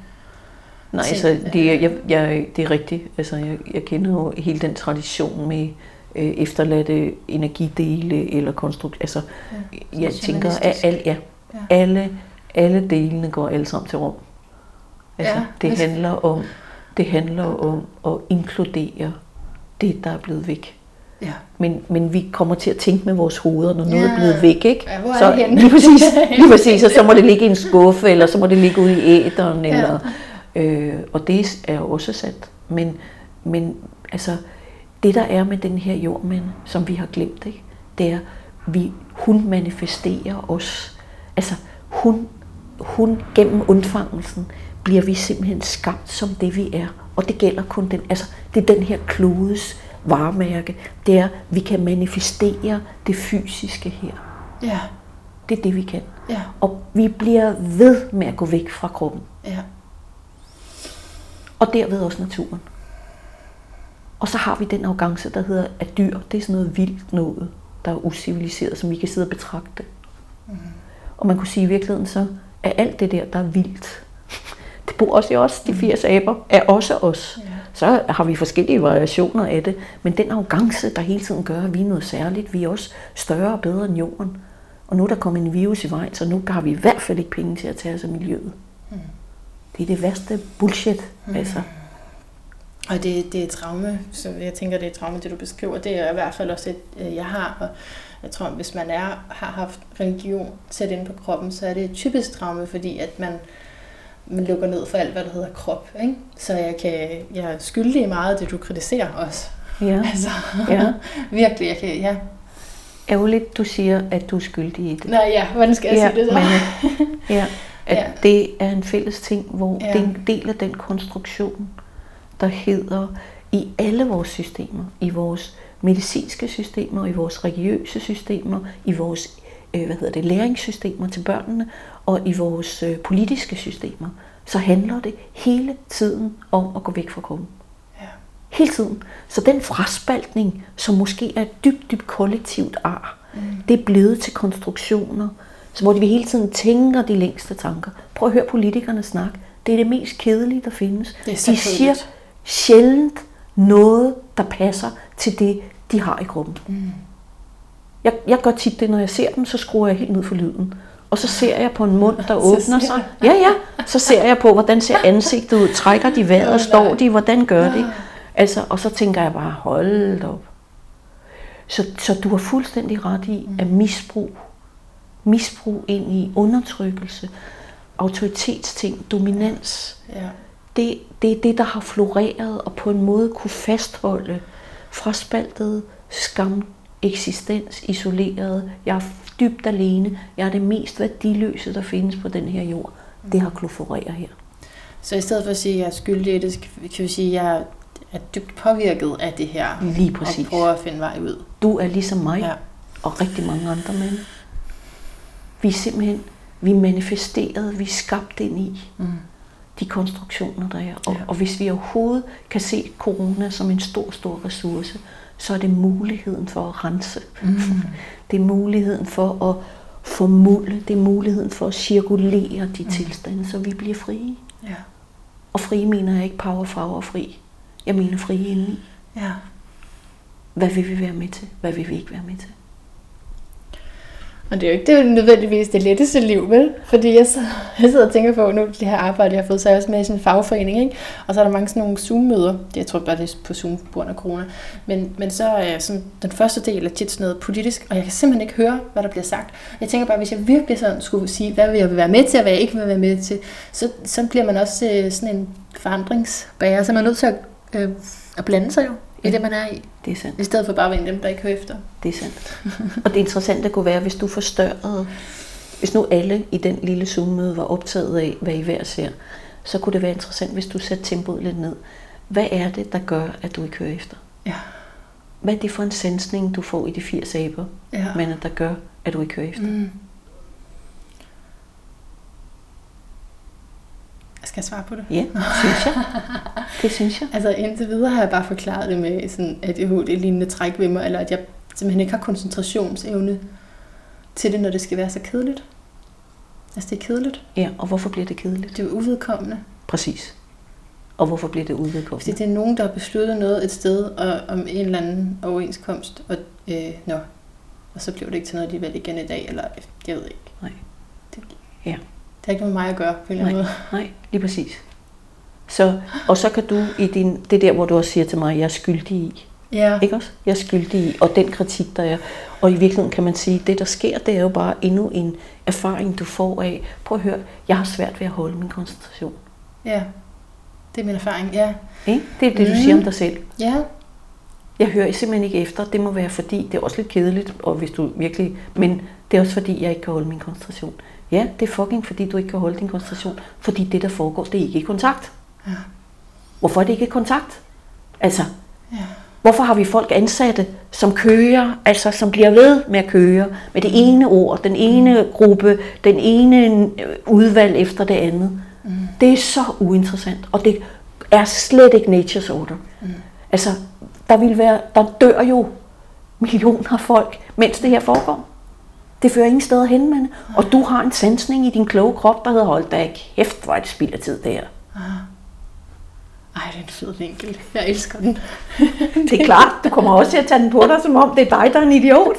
Nej, ting. altså det, jeg, jeg, det er rigtigt. Altså, jeg, jeg kender jo hele den tradition med øh, efterladte energidele eller konstrukt. Altså, ja, jeg tænker, at al, ja, ja. Alle, alle delene går alle sammen til rum. Altså, ja, det handler om det handler om at inkludere det, der er blevet væk. Ja. Men, men vi kommer til at tænke med vores hoveder, når noget ja. er blevet væk, ikke? Ja, hvor er så, det lige præcis, lige præcis, og så må det ligge i en skuffe, eller så må det ligge ude i æderen, ja. eller, øh, og det er jo også sandt. Men, men altså, det der er med den her jordmand, som vi har glemt, ikke? det er, vi, hun manifesterer os. Altså, hun, hun gennem undfangelsen bliver vi simpelthen skabt som det, vi er. Og det gælder kun den, altså, det er den her klodes varemærke, det er, at vi kan manifestere det fysiske her. Ja. Det er det, vi kan. Ja. Og vi bliver ved med at gå væk fra kroppen. Ja. Og derved også naturen. Og så har vi den arrogance, der hedder, at dyr, det er sådan noget vildt noget, der er usiviliseret, som vi kan sidde og betragte. Mm. Og man kunne sige i virkeligheden så, at alt det der, der er vildt, det bor også i os, de 80 aber, er også os. Ja. Så har vi forskellige variationer af det, men den arrogance, der hele tiden gør, at vi er noget særligt, vi er også større og bedre end jorden. Og nu er der kommet en virus i vejen, så nu har vi i hvert fald ikke penge til at tage os af miljøet. Mm. Det er det værste bullshit, mm. altså. Og det, det er traume, så jeg tænker, det er traume, det du beskriver, det er i hvert fald også et, øh, jeg har, og jeg tror, hvis man er, har haft religion tæt ind på kroppen, så er det et typisk traume, fordi at man, man lukker ned for alt, hvad der hedder krop. Ikke? Så jeg, kan, jeg er skyldig i meget af det, du kritiserer også. Ja. Altså, ja. virkelig, jeg kan, ja. Ærgerligt, du siger, at du er skyldig i det. Nej, ja, hvordan skal jeg ja, sige det så? Men, ja, at ja. det er en fælles ting, hvor ja. det er en del af den konstruktion, der hedder i alle vores systemer, i vores medicinske systemer, i vores religiøse systemer, i vores øh, hvad hedder det, læringssystemer til børnene og i vores øh, politiske systemer, så handler det hele tiden om at gå væk fra kroppen. Ja. Hele tiden. Så den fraspaltning, som måske er et dybt, dybt kollektivt ar, mm. det er blevet til konstruktioner, så hvor vi hele tiden tænker de længste tanker. Prøv at høre politikerne snakke. Det er det mest kedelige, der findes. Det er de siger kedeligt. sjældent noget, der passer til det, de har i gruppen. Mm. Jeg, jeg gør tit det, når jeg ser dem, så skruer jeg helt ned for lyden. Og så ser jeg på en mund, der åbner sig. Ja, ja. Så ser jeg på, hvordan ser ansigtet ud. Trækker de vejret? Står de? Hvordan gør de? Altså, og så tænker jeg bare, hold op. Så, så du har fuldstændig ret i, at misbrug, misbrug ind i undertrykkelse, autoritetsting, dominans, Ja. det, det er det, der har floreret og på en måde kunne fastholde fraspaltet skam, eksistens, isoleret. Jeg er dybt alene. Jeg er det mest værdiløse, der findes på den her jord. Det har kunne florere her. Så i stedet for at sige, at jeg er skyldig i det, kan vi sige, at jeg er dybt påvirket af det her. Lige præcis. Og prøver at finde vej ud. Du er ligesom mig Ja. og rigtig mange andre mænd. Vi er simpelthen, vi er manifesteret, vi er skabt ind i Mm. de konstruktioner, der er. Og, ja. og hvis vi overhovedet kan se corona som en stor, stor ressource, så er det muligheden for at rense. Mm. Det er muligheden for at formulde, det er muligheden for at cirkulere de Mm. tilstande, så vi bliver frie. Ja. Og frie mener jeg ikke power, farver fri. Jeg mener frie indeni. Ja. Hvad vil vi være med til? Hvad vil vi ikke være med til? Og det er jo ikke det er nødvendigvis det letteste liv, vel? Fordi jeg, så, jeg sidder og tænker på, nu det her arbejde, jeg har fået, så er jeg også med i sådan en fagforening, ikke? Og så er der mange sådan nogle Zoom-møder. Det, jeg tror bare, det er på Zoom på grund af corona. Men, men så er sådan, den første del er tit sådan noget politisk, og jeg kan simpelthen ikke høre, hvad der bliver sagt. Jeg tænker bare, hvis jeg virkelig sådan skulle sige, hvad vil jeg være med til, og hvad jeg ikke vil være med til, så, så bliver man også øh, sådan en forandringsbærer, så man er nødt til at, øh, at blande sig jo i det, man er i. Det er sandt. I stedet for bare at være dem, der ikke hører efter. Det er sandt. Og det interessante kunne være, hvis du forstørrede, hvis nu alle i den lille Zoom-møde var optaget af, hvad I hver ser, så kunne det være interessant, hvis du satte tempoet lidt ned. Hvad er det, der gør, at du ikke hører efter? Ja. Hvad er det for en sensning, du får i de 80 aber, Ja. men at der gør, at du ikke hører efter? Mm. Skal jeg svare på det? Ja, synes jeg. Det synes jeg. Altså indtil videre har jeg bare forklaret det med sådan ADHD-lignende træk ved mig, eller at jeg simpelthen ikke har koncentrationsevne til det, når det skal være så kedeligt. Altså det er kedeligt. Ja, og hvorfor bliver det kedeligt? Det er uvedkommende. Præcis. Og hvorfor bliver det Fordi udvedkommende? det er nogen, der har besluttet noget et sted og, om en eller anden overenskomst, og, øh, nå, og så blev det ikke til noget alligevel igen i dag, eller jeg ved ikke. Nej. Det, Ja. Har ikke noget med mig at gøre på en eller anden måde. Nej, lige præcis. Så, og så kan du i din, det der, hvor du også siger til mig, jeg er skyldig i. Ja. Ikke også? Jeg er skyldig i, og den kritik, der er. Og i virkeligheden kan man sige, det der sker, det er jo bare endnu en erfaring, du får af. Prøv at høre, jeg har svært ved at holde min koncentration. ja. Det er min erfaring, ja. Ikke? Det er det, du Mhm. siger om dig selv. Ja, Jeg hører simpelthen ikke efter. Det må være fordi, det er også lidt kedeligt, og hvis du virkelig, men det er også fordi, jeg ikke kan holde min koncentration. Ja, det er fucking fordi, du ikke kan holde din koncentration. Fordi det, der foregår, det er ikke i kontakt. Ja. Hvorfor er det ikke i kontakt? Altså, ja. Hvorfor har vi folk ansatte, som kører, altså som bliver ved med at køre med det ene ord, den ene gruppe, den ene øh, udvalg efter det andet? Mm. Det er så uinteressant, og det er slet ikke nature's order. Mm. Altså, der vil være, der dør jo millioner af folk, mens det her foregår. Det fører ingen steder hen, men og du har en sansning i din kloge krop, der hedder, hold da kæft, hvor er det spild af tid, det her. Ah. Ej, det er en fed vinkel. Jeg elsker den. Det er klart, du kommer også til at tage den på dig, som om det er dig, der er en idiot.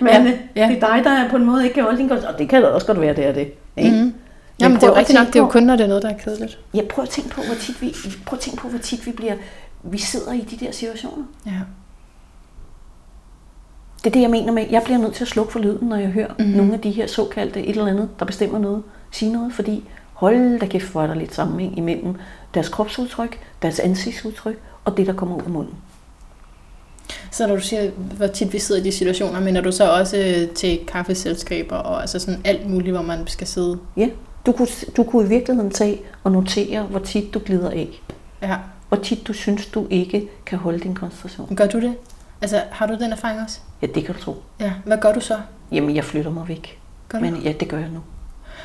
Men Ja, ja, det er dig, der på en måde ikke kan holde din koncentration. Og det kan da også godt være, det er det. Ikke? Mm. Jamen, det er jo rigtigt nok. Det er jo kun, når det er noget, der er kedeligt. Ja, prøv at tænke på, hvor tit vi, prøv at tænke på, hvor tit vi bliver, vi sidder i de der situationer. Ja. Det er det, jeg mener med, jeg bliver nødt til at slukke for lyden, når jeg hører Mhm. mm-hmm. nogle af de her såkaldte et eller andet, der bestemmer noget, sige noget, fordi hold da kæft, hvor er der lidt sammenhæng imellem deres kropsudtryk, deres ansigtsudtryk og det, der kommer ud af munden. Så når du siger, hvor tit vi sidder i de situationer, mener du så også øh, til kaffeselskaber og altså sådan alt muligt, hvor man skal sidde? Ja, du kunne, du kunne i virkeligheden tage og notere, hvor tit du glider af. Ja. Hvor tit du synes, du ikke kan holde din koncentration. Gør du det? Altså, har du den erfaring også? Ja, det kan du tro. Ja. Hvad gør du så? Jamen, jeg flytter mig væk. Gør du? Men ja, det gør jeg nu.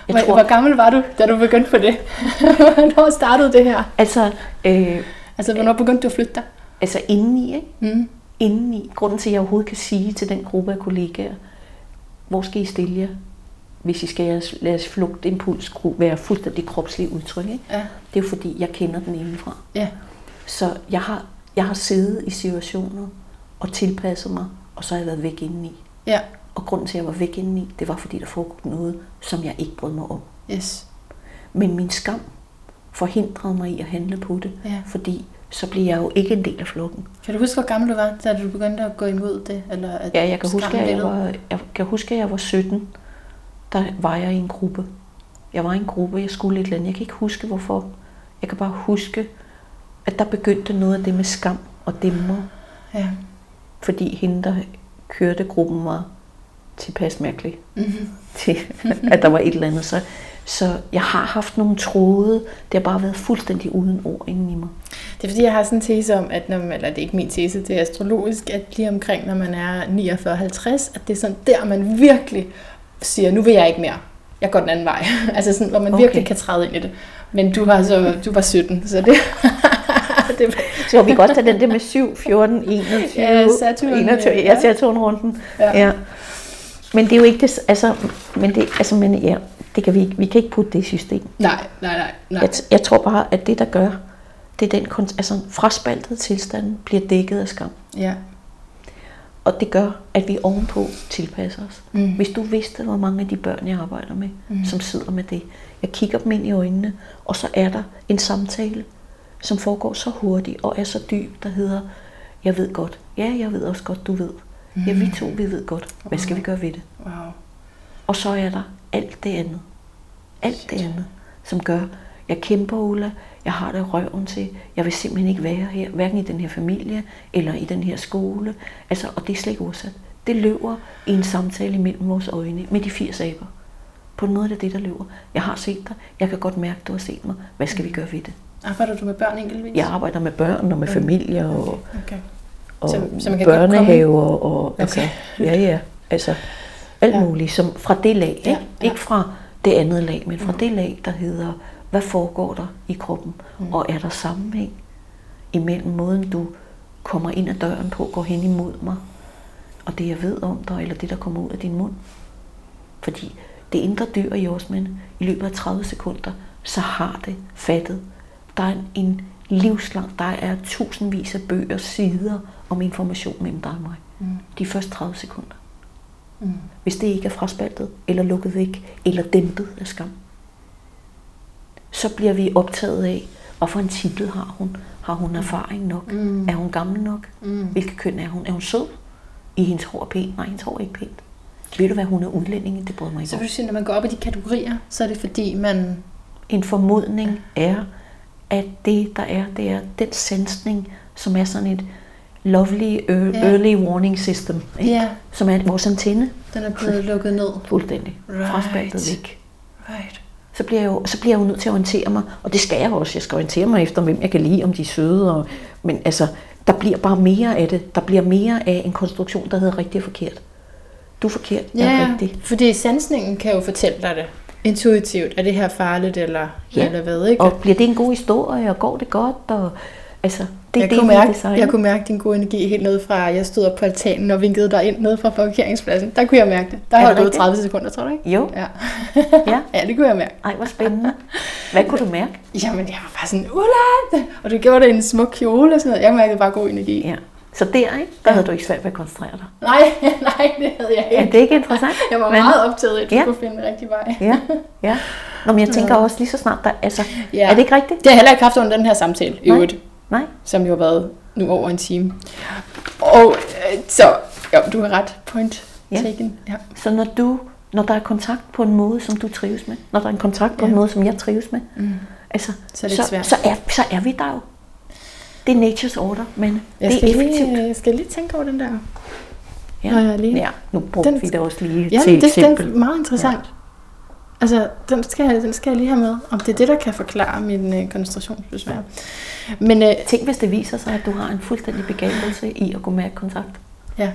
Jeg Hvor, tror, hvor gammel var du, da du begyndte på det? Hvornår startede det her? altså, øh, Altså, hvornår begyndte du at flytte dig? altså indeni, ikke? Mm. indeni, grunden til, at jeg overhovedet kan sige til den gruppe af kollegaer, hvor skal I stille jer, hvis I skal jeres, lade jeres flugtimpuls være fuldstændig kropslig udtryk, ikke? Ja. det er jo fordi, jeg kender den indenfra. Ja. Så jeg har, jeg har siddet i situationer og tilpasset mig, og så har jeg været væk indeni. Ja. Og grunden til, at jeg var væk indeni, det var fordi, der foregik noget, som jeg ikke brød mig om. Yes. Men min skam forhindrede mig i at handle på det, Ja. fordi så bliver jeg jo ikke en del af flokken. Kan du huske, hvor gammel du var, da du begyndte at gå imod det? Eller at Ja, jeg kan, huske, at jeg, var, jeg kan huske, at jeg var 17. Der var jeg i en gruppe. Jeg var i en gruppe, jeg skulle et eller andet. Jeg kan ikke huske, hvorfor. Jeg kan bare huske, at der begyndte noget af det med skam og dæmmer. Ja. Fordi hende, der kørte gruppen, var tilpas mærkelig Mm-hmm. til, at der var et eller andet. Så, så jeg har haft nogle tråde. Det har bare været fuldstændig uden ord inde i mig. Det er fordi, jeg har sådan en tese om, at når man, eller det er ikke min tese, det er astrologisk, at lige omkring, når man er 49-50, at det er sådan der, man virkelig siger, nu vil jeg ikke mere. Jeg går den anden vej. altså sådan, hvor man okay. Virkelig kan træde ind i det. Men du har så, du var 17, så det, det Så vi kan godt tage den der med 7, 14, 21, Ja, Saturn, 21 ja. Saturn-runden. Ja. Ja. Men det er jo ikke det, altså, men det, altså, men ja, det kan vi, ikke, vi kan ikke putte det i system. Nej, nej, nej. nej. Jeg, jeg tror bare, at det, der gør, det er den, altså fraspaltede tilstand bliver dækket af skam. Ja. Og det gør, at vi ovenpå tilpasser os. Mm. Hvis du vidste, hvor mange af de børn, jeg arbejder med, mm. som sidder med det. Jeg kigger dem ind i øjnene, og så er der en samtale, som foregår så hurtigt og er så dyb, der hedder, jeg ved godt. Ja, jeg ved også godt, du ved. Ja, vi to, vi ved godt. Hvad skal vi gøre ved det? Wow. Og så er der alt det andet. Alt det andet, som gør, jeg kæmper, Ulla, jeg har det røven til, jeg vil simpelthen ikke være her, hverken i den her familie eller i den her skole. Altså, og det er slet ikke udsat. Det løber i en samtale mellem vores øjne med de 80 aber. På en måde er det det, der løber. Jeg har set dig, jeg kan godt mærke, du har set mig. Hvad skal vi gøre ved det? Arbejder du med børn enkeltvis? Jeg arbejder med børn og med familier og, Okay. og Så- så man kan børnehaver og Okay. altså, ja, ja, altså alt Ja. muligt, som fra det lag, ikke? Ja, ja. ikke fra det andet lag, men fra det lag, der hedder, hvad foregår der i kroppen, Mm. mm. og er der sammenhæng imellem måden, du kommer ind ad døren på, går hen imod mig, og det jeg ved om dig, eller det der kommer ud af din mund. Fordi det indre dyr i os, men i løbet af 30 sekunder, så har det fattet. Der er en, livslang, der er tusindvis af bøger, sider om information mellem dig og mig. Mm. De første 30 sekunder. Mm. Hvis det ikke er fraspaltet, eller lukket væk, eller dæmpet af skam, så bliver vi optaget af, hvorfor en titel har hun? Har hun erfaring nok? Mm. Er hun gammel nok? Mm. Hvilket køn er hun? Er hun sød? I hendes hår er pænt? Nej, hendes hår er ikke pænt. Ved du hvad, hun er udlændinge? Det bryder mig ikke Så vil du sige, når man går op i de kategorier, så er det fordi, man... En formodning er, at det der er, det er den sensning, som er sådan et lovely Ja. early warning system, ikke? Ja, som er vores antenne den er blevet lukket ned. fuldstændig Right. fraspaltet væk. Right. Så bliver, jeg jo, så bliver jeg jo nødt til at orientere mig, og det skal jeg også. Jeg skal orientere mig efter, hvem jeg kan lide, om de er søde. Og, men altså, der bliver bare mere af det. Der bliver mere af en konstruktion, der hedder rigtig og forkert. Du er forkert, jeg er Ja, rigtig. fordi sansningen kan jo fortælle dig det intuitivt. Er det her farligt, eller, Ja. eller hvad, ikke? Og bliver det en god historie, og går det godt? Og, altså, det er jeg, det, kunne mærke, designer. jeg kunne mærke din gode energi helt ned fra, jeg stod op på altanen og vinkede dig ind ned fra parkeringspladsen. Der kunne jeg mærke det. Der Er holdt du rigtigt? 30 sekunder, tror du ikke? Jo, Ja. ja. ja, det kunne jeg mærke. Ej, hvor spændende. Hvad kunne du mærke? Jamen, jeg var bare sådan, Ulla! Og du gjorde det i en smuk kjole og sådan noget. Jeg mærkede bare god energi. Ja. Så der, ikke? Der Ja. havde du ikke svært ved at koncentrere dig. Nej, nej, det havde jeg Er ikke. det ikke interessant? Jeg var Men- meget optaget af, at du Ja. kunne finde den rigtige vej. Ja, ja. Nå, men jeg tænker også lige så snart, der, altså, Ja. er det ikke rigtigt? Det har heller ikke haft under den her samtale, i øvrigt, Nej. som jo har været nu over en time. Og øh, så, jo, du har ret. Point Ja. taken. Ja. Så når du, når der er kontakt på en måde, som du trives med, når der er en kontakt på Ja. en måde, som jeg trives med, Mm. altså, Så er det så, svært. så, er, så er vi der jo. Det er nature's order, men Jeg det er skal, effektivt. lige, jeg skal lige tænke over den der. Ja. Når jeg lige... ja, nu brugte Den- vi det også lige Ja, til det, det eksempel. er meget interessant. Ja. Altså, den skal, jeg, den skal jeg lige have med, om det er det, der kan forklare min øh, koncentrationsbesvær. Men øh, Tænk, hvis det viser sig, at du har en fuldstændig begavelse i at gå med kontakt. Ja.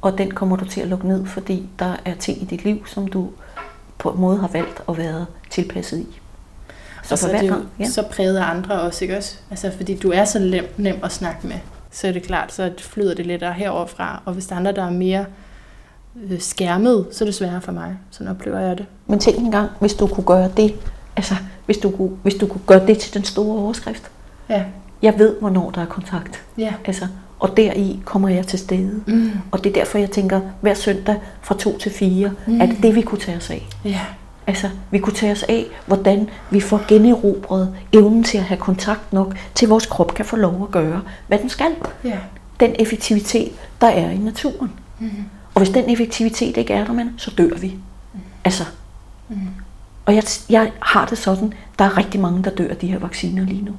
Og den kommer du til at lukke ned, fordi der er ting i dit liv, som du på en måde har valgt at være tilpasset i. Så, og så, er det jo, ja. så præget af andre også, ikke også? Altså, fordi du er så nem, nem at snakke med, så er det klart, så flyder det lidt heroverfra. Og hvis der er andre, der er mere øh, skærmet, så er det sværere for mig. Sådan oplever jeg det. Men tænk engang, hvis du kunne gøre det, altså hvis du kunne, hvis du kunne gøre det til den store overskrift. Ja. Jeg ved, hvornår der er kontakt. Ja. Altså, og deri kommer jeg til stede. Mm. Og det er derfor, jeg tænker, hver søndag fra 2 til 4, mm. er det det, vi kunne tage os af. Ja. Altså, vi kunne tage os af, hvordan vi får generobret evnen til at have kontakt nok, til vores krop kan få lov at gøre, hvad den skal. Ja. Den effektivitet, der er i naturen. Mm. Og hvis den effektivitet ikke er der, man, så dør vi. Mm. Altså. Mm. Og jeg, jeg har det sådan, der er rigtig mange, der dør af de her vacciner lige nu.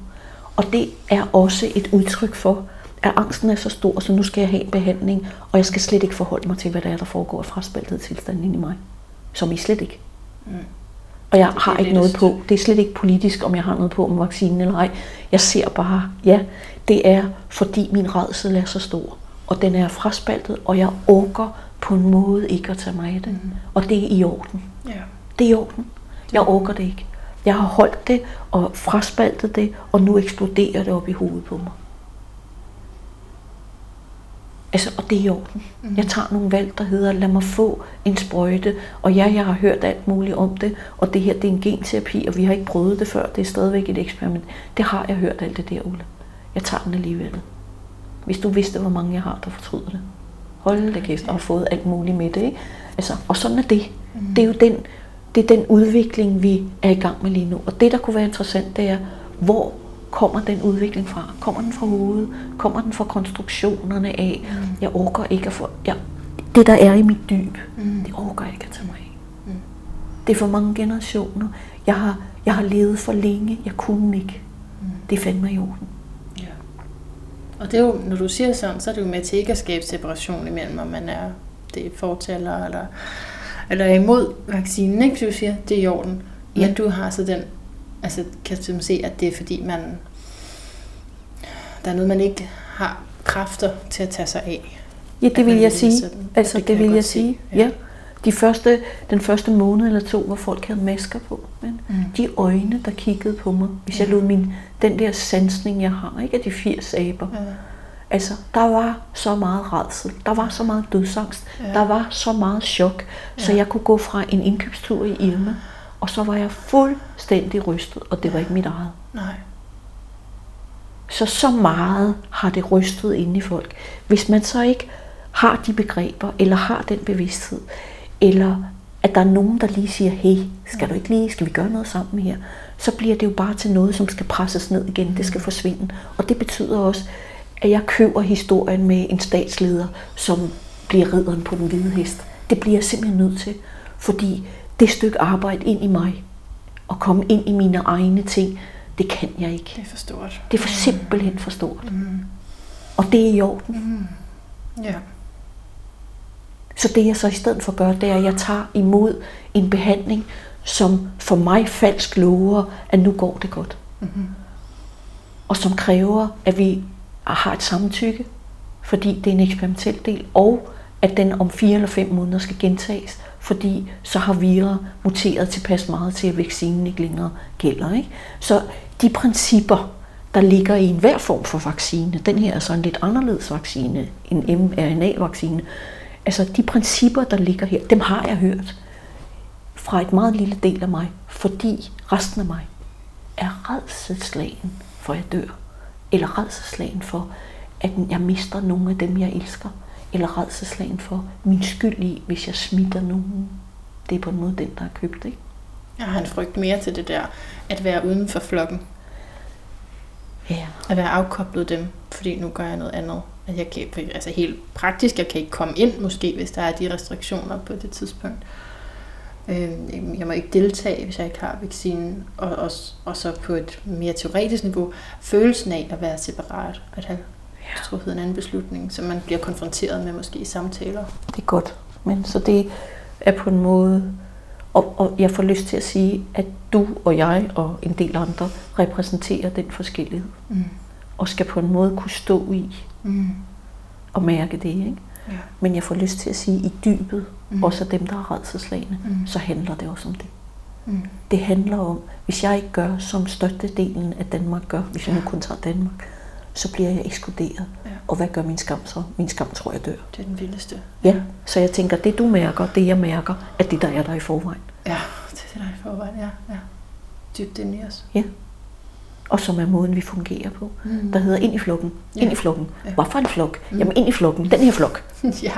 Og det er også et udtryk for, at angsten er så stor, så nu skal jeg have en behandling, og jeg skal slet ikke forholde mig til, hvad der er, der foregår af fraspaltet tilstand inde i mig. Som I slet ikke. Mm. Og jeg har ikke noget på, det er slet ikke politisk, om jeg har noget på om vaccinen eller ej. Jeg ser bare, ja, det er fordi min redsel er så stor, og den er fraspaltet, og jeg orker på en måde ikke at tage mig af det. Mm. Og det er i orden. Ja. Det er i orden. Jeg orker det ikke. Jeg har holdt det og fraspaltet det, og nu eksploderer det op i hovedet på mig. Altså, og det er i orden. Mm. Jeg tager nogle valg, der hedder, lad mig få en sprøjte. Og ja, jeg har hørt alt muligt om det, og det her, det er en genterapi, og vi har ikke prøvet det før. Det er stadigvæk et eksperiment. Det har jeg hørt alt det der, Ulla. Jeg tager den alligevel. Hvis du vidste, hvor mange jeg har, der fortryder det. Hold da kæft, og har fået alt muligt med det, ikke? Altså, og sådan er det. Mm. Det er jo den, det er den udvikling, vi er i gang med lige nu. Og det, der kunne være interessant, det er, hvor kommer den udvikling fra? Kommer den fra hovedet? Kommer den fra konstruktionerne af? Jeg orker ikke at få... Jeg, det, der er i mit dyb, Mm. det orker jeg ikke at tage mig af. Mm. Det er for mange generationer. Jeg har, jeg har levet for længe. Jeg kunne ikke. Mm. Det er fandme i orden. Ja. Og det er jo, når du siger sådan, så er det jo med til ikke at skabe separation imellem, om man er det er fortaler eller, eller er imod vaccinen, ikke? Du siger, det er i orden. Ja. Ja. Men du har så den, altså kan du se, at det er fordi man, der er noget, man ikke har kræfter til at tage sig af. Ja, det vil jeg sige. sådan- Altså, det det, jeg vil jeg se, sige. ja. Ja. De første, den første måned eller to, hvor folk havde masker på. Men Mm. de øjne, der kiggede på mig, hvis jeg Ja. lod min, den der sansning, jeg har, ikke af de 80 aber, Ja. Altså, der var så meget redsel, der var så meget dødsangst, Ja. der var så meget chok, så Ja. jeg kunne gå fra en indkøbstur i Irma, og så var jeg fuldstændig rystet, og det var ikke mit eget. Nej. Så så meget har det rystet inde i folk. Hvis man så ikke har de begreber, eller har den bevidsthed, eller at der er nogen, der lige siger, hey, skal du ikke lige, skal vi gøre noget sammen her? Så bliver det jo bare til noget, som skal presses ned igen, det skal forsvinde. Og det betyder også, at jeg køber historien med en statsleder, som bliver ridderen på den hvide hest. Det bliver jeg simpelthen nødt til, fordi det stykke arbejde ind i mig, og komme ind i mine egne ting, det kan jeg ikke. Det er for stort. Det er for simpelthen for stort. Mm. Og det er i orden. Mm. Ja. Så det jeg så i stedet for gør, det er, at jeg tager imod en behandling, som for mig falsk lover, at nu går det godt. Mm-hmm. Og som kræver, at vi har et samtykke, fordi det er en eksperimentel del, og at den om fire eller fem måneder skal gentages, fordi så har virer muteret tilpas meget til, at vaccinen ikke længere gælder. Ikke? Så de principper, der ligger i enhver form for vaccine, den her er så en lidt anderledes vaccine, en mRNA-vaccine, altså de principper, der ligger her, dem har jeg hørt fra et meget lille del af mig, fordi resten af mig er redselslagen for, at jeg dør. Eller redselslagen for, at jeg mister nogle af dem, jeg elsker. Eller redselslagen for min skyld i, hvis jeg smitter nogen. Det er på en måde den, der er købt, ikke? Jeg har en frygt mere til det der, at være uden for flokken. Ja. At være afkoblet dem, fordi nu gør jeg noget andet. At jeg kan, altså helt praktisk, jeg kan ikke komme ind måske, hvis der er de restriktioner på det tidspunkt. Øh, Jeg må ikke deltage, hvis jeg ikke har vaccinen. Og, og, og så på et mere teoretisk niveau, følelsen af at være separat, at have truffet en anden beslutning, som man bliver konfronteret med måske i samtaler. Det er godt. Men så det er på en måde, og, og jeg får lyst til at sige, at du og jeg og en del andre repræsenterer den forskellighed. Mm. Og skal på en måde kunne stå i, Mm. at mærke det, ikke? Ja. Men jeg får lyst til at sige, at i dybet, Mm. også dem, der er redselslagende, mm. så handler det også om det. Mm. Det handler om, hvis jeg ikke gør, som størstedelen af Danmark gør, hvis jeg nu kun tager Danmark, så bliver jeg ekskluderet. Ja. Og hvad gør min skam så? Min skam tror jeg dør. Det er den vildeste. Ja, så jeg tænker, det du mærker, det jeg mærker, er det, der er der i forvejen. Ja, det er det, der er i forvejen. Ja, ja. Dybt ind i os. Ja. Og som er måden, vi fungerer på. Mm. Der hedder ind i flokken. Ja. Ind i flokken. Ja. Hvorfor en flok? Mm. Jamen ind i flokken. Den her flok. ja.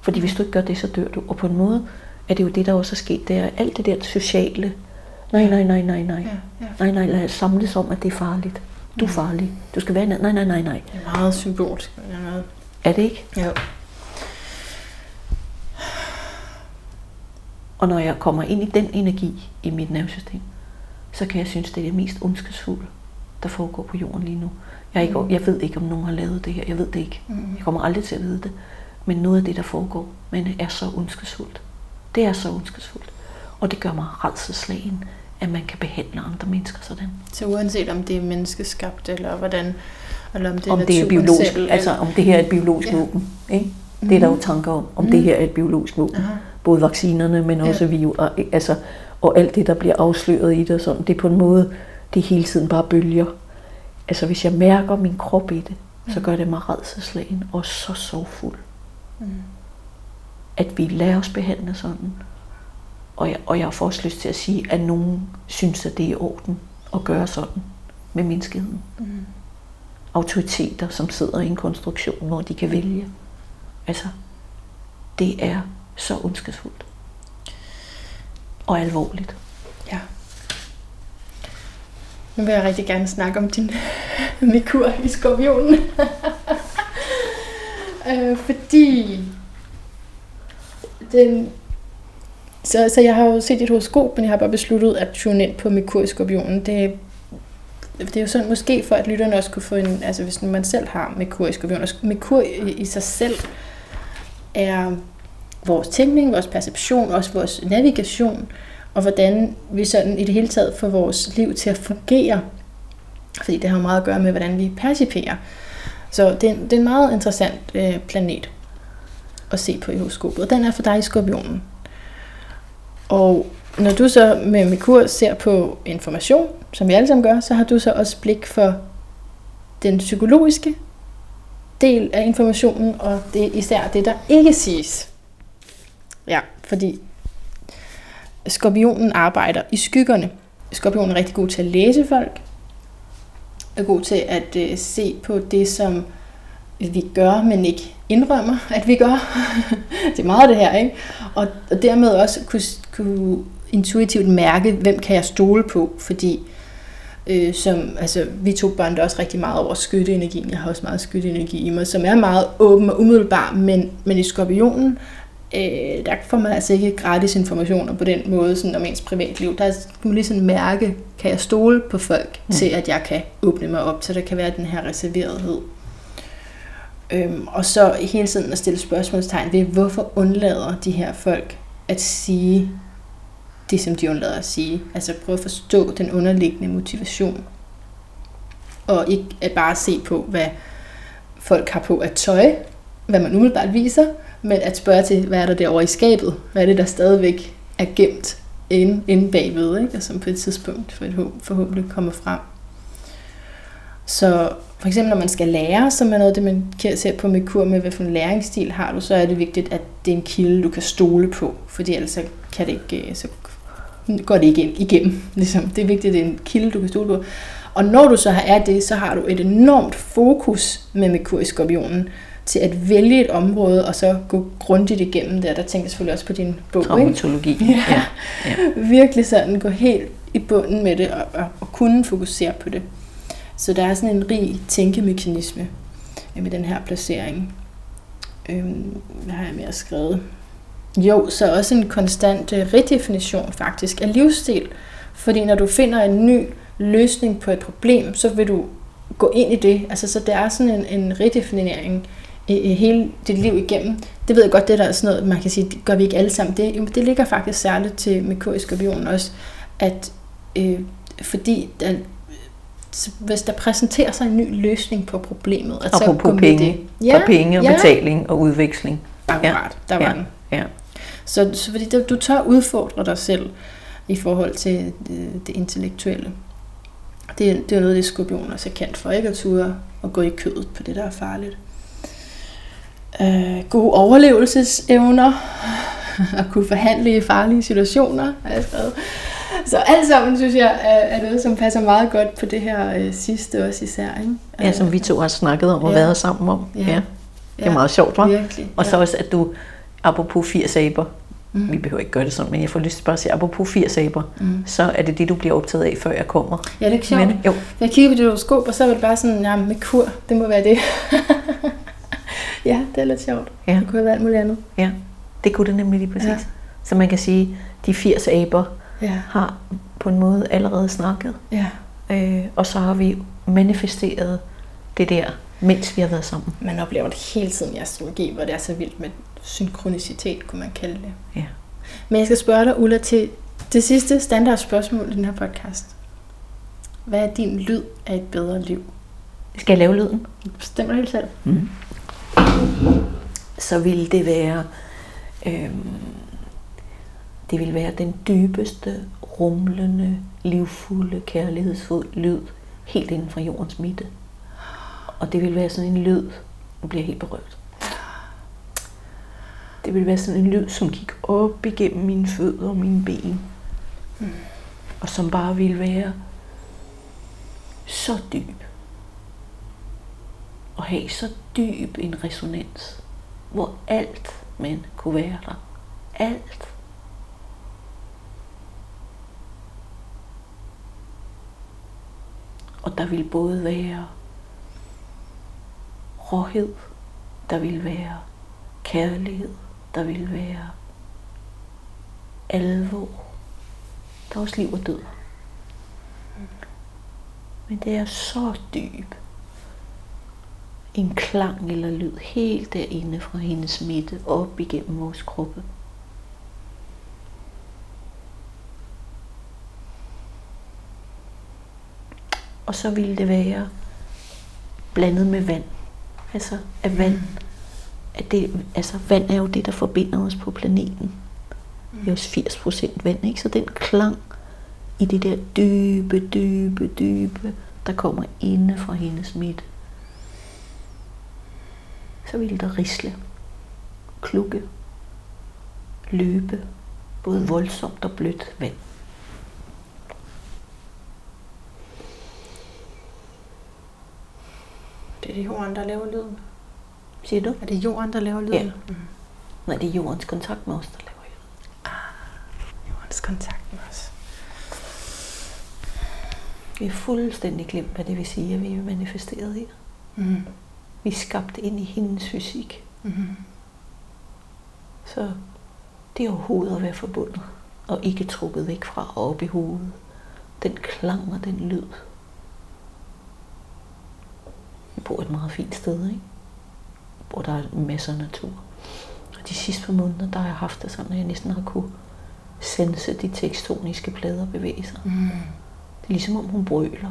Fordi hvis du ikke gør det, så dør du. Og på en måde er det jo det, der også er sket. Det er alt det der sociale. Nej, nej, nej, nej, nej. Ja, ja. Nej, nej, lad os samles om, at det er farligt. Du er Mm. farlig. Du skal være. Nej, nej, nej, nej. Det er meget symbolsk. Er det ikke? Jo. Og når jeg kommer ind i den energi i mit nervesystem, så kan jeg synes, det er det mest ondskabsfulde, der foregår på jorden lige nu. Jeg, ikke, Mm. jeg ved ikke, om nogen har lavet det her. Jeg ved det ikke. Mm. Jeg kommer aldrig til at vide det. Men noget af det, der foregår, men er så ondskabsfuldt. Det er så ondskabsfuldt. Og det gør mig redselslagen, at man kan behandle andre mennesker sådan. Så uanset om det er menneskeskabt, eller hvordan, eller om det er om det er biologisk, selv, altså om det her er et biologisk Ja. ja. våben. Ikke? Det er der jo tanker om, om Mm. det her er et biologisk våben. Aha. Både vaccinerne, men Ja. også virus, og, altså, og alt det, der bliver afsløret i det. og Sådan. Det er på en måde, det er hele tiden bare bølger. Altså hvis jeg mærker min krop i det, så Mm. gør det mig redselslagen og så sorgfuld. Mm. At vi lader os behandle sådan. Og jeg, og jeg får også lyst til at sige, at nogen synes, at det er i orden at gøre sådan med menneskeheden. Mm. autoriteter, som sidder i en konstruktion, hvor de kan vælge. Altså, det er så ondskabsfuldt. Og alvorligt. Ja. Nu vil jeg rigtig gerne snakke om din mikur i skorpionen. øh, fordi den, så, så jeg har jo set dit horoskop, men jeg har bare besluttet at tune ind på Merkur i skorpionen. Det, det er jo sådan, måske for at lytterne også kunne få en, altså hvis man selv har Merkur i skorpionen. og Merkur i, i sig selv er vores tænkning, vores perception, også vores navigation, og hvordan vi sådan i det hele taget får vores liv til at fungere. Fordi det har meget at gøre med, hvordan vi perciperer. Så det er, det er en meget interessant øh, planet at se på i horoskopet. Og den er for dig i skorpionen. Og når du så med Mikur ser på information, som vi alle sammen gør, så har du så også blik for den psykologiske del af informationen, og det er især det, der ikke siges. Ja, fordi skorpionen arbejder i skyggerne. Skorpionen er rigtig god til at læse folk, er god til at øh, se på det, som vi gør, men ikke indrømmer, at vi gør. det er meget det her, ikke? Og, og dermed også kunne, kunne intuitivt mærke, hvem kan jeg stole på, fordi øh, som, altså, vi to børn også rigtig meget over skytteenergien. Jeg har også meget skytteenergi i mig, som er meget åben og umiddelbar, men, men i skorpionen, øh, der får man altså ikke gratis informationer på den måde, sådan om ens privatliv. Der kan man lige sådan mærke, kan jeg stole på folk, mm. til at jeg kan åbne mig op, så der kan være den her reserverethed. Øhm, og så hele tiden at stille spørgsmålstegn ved, hvorfor undlader de her folk at sige det, som de undlader at sige. Altså prøve at forstå den underliggende motivation. Og ikke at bare se på, hvad folk har på at tøj, hvad man umiddelbart viser, men at spørge til, hvad er der derovre i skabet? Hvad er det, der stadigvæk er gemt inde, inde bagved, ikke? og som på et tidspunkt forhåbentlig kommer frem. Så for eksempel når man skal lære, som er noget af det, man ser på med kur med, hvad for en læringsstil har du, så er det vigtigt, at det er en kilde, du kan stole på, fordi ellers så, kan det ikke, så går det ikke igennem. Ligesom. Det er vigtigt, at det er en kilde, du kan stole på. Og når du så er det, så har du et enormt fokus med Merkur i skorpionen til at vælge et område, og så gå grundigt igennem det. Der tænker jeg selvfølgelig også på din bog. Traumatologi. Ikke? Ja. ja. ja. Virkelig sådan, gå helt i bunden med det, og, og, og kunne fokusere på det. Så der er sådan en rig tænkemekanisme øh, med den her placering. Øhm, hvad har jeg mere skrevet? Jo, så også en konstant øh, redefinition faktisk af livsstil. Fordi når du finder en ny løsning på et problem, så vil du gå ind i det. Altså, så der er sådan en, en redefinering i, i hele dit liv igennem. Det ved jeg godt, det der er sådan noget, man kan sige, det gør vi ikke alle sammen. Det, jo, det ligger faktisk særligt til Merkur i skorpionen også, at øh, fordi der, hvis der præsenterer sig en ny løsning på problemet, at Og så på gå med penge, det. ja, og penge og betaling og udveksling. Akkurat, der var ja, den. ja. Så, så fordi du, du tør udfordre dig selv i forhold til det, det intellektuelle. Det, det er noget, det skorpion også er kendt for, ikke at ture og gå i kødet på det, der er farligt. Øh, gode overlevelsesevner, at kunne forhandle i farlige situationer, har jeg skrevet. Så alt sammen, synes jeg, er, er noget, som passer meget godt på det her øh, sidste også især. Ikke? Ja, som vi to har snakket om og Ja. været sammen om. Ja. Ja. Det er meget sjovt, hva'? Virkelig. Og så ja. også, at du, apropos 80 aber, Mm. vi behøver ikke gøre det sådan, men jeg får lyst til bare at sige, apropos 80 aber, Mm. så er det det, du bliver optaget af, før jeg kommer. Ja, det er ikke sjovt. Men, jo, Jeg kigger på dit horoskop, og så er det bare sådan, ja, med kur, det må være det. ja, det er lidt sjovt. Ja. Det kunne have været alt muligt andet. ja, det kunne det nemlig lige præcis. Ja. Så man kan sige, de 80 aber Ja, har på en måde allerede snakket, ja. øh, og så har vi manifesteret det der, mens vi har været sammen. Man oplever det hele tiden i astrologi, hvor det er så vildt med synkronicitet, kunne man kalde det. Ja. Men jeg skal spørge dig, Ulla, til det sidste standardspørgsmål i den her podcast. Hvad er din lyd af et bedre liv? Skal jeg lave lyden? Bestemmer helt selv. Mm. Så ville det være, øhm, det vil være den dybeste, rumlende, livfulde, kærlighedsfuld lyd, helt inden for jordens midte. Og det vil være sådan en lyd, nu bliver jeg helt berørt. Det vil være sådan en lyd, som gik op igennem mine fødder og mine ben. Og som bare ville være så dyb og have så dyb en resonans, hvor alt man kunne være der. Alt. Og der vil både være råhed, der vil være kærlighed, der vil være alvor. Der er også liv og død. Men det er så dyb en klang eller lyd helt derinde fra hendes midte op igennem vores kroppe. Og så ville det være blandet med vand. Altså at vand, at det, altså vand er jo det, der forbinder os på planeten. Det er jo 80 procent vand, ikke? Så den klang i det der dybe, dybe, dybe, der kommer inde fra hendes midte så ville der risle, klukke, løbe, både voldsomt og blødt vand. Det er det jorden, der laver lyden. Siger du? Er det jorden, der laver lyden? Ja. Nej, det er jordens kontakt med os, der laver lyd. Jordens kontakt med os. Vi er fuldstændig glemt, hvad det vil sige, at vi er manifesteret her. Mm. Vi er skabt ind i hendes fysik. Mm. Så det er overhovedet at være forbundet, og ikke trukket væk fra og op i hovedet. Den klang og den lyd. Vi bor et meget fint sted, ikke? hvor der er masser af natur. Og de sidste par måneder, der har jeg haft det sådan, at jeg næsten har kunne sense de tekstoniske plader bevæge sig. Mm. Det er ligesom om hun brøler.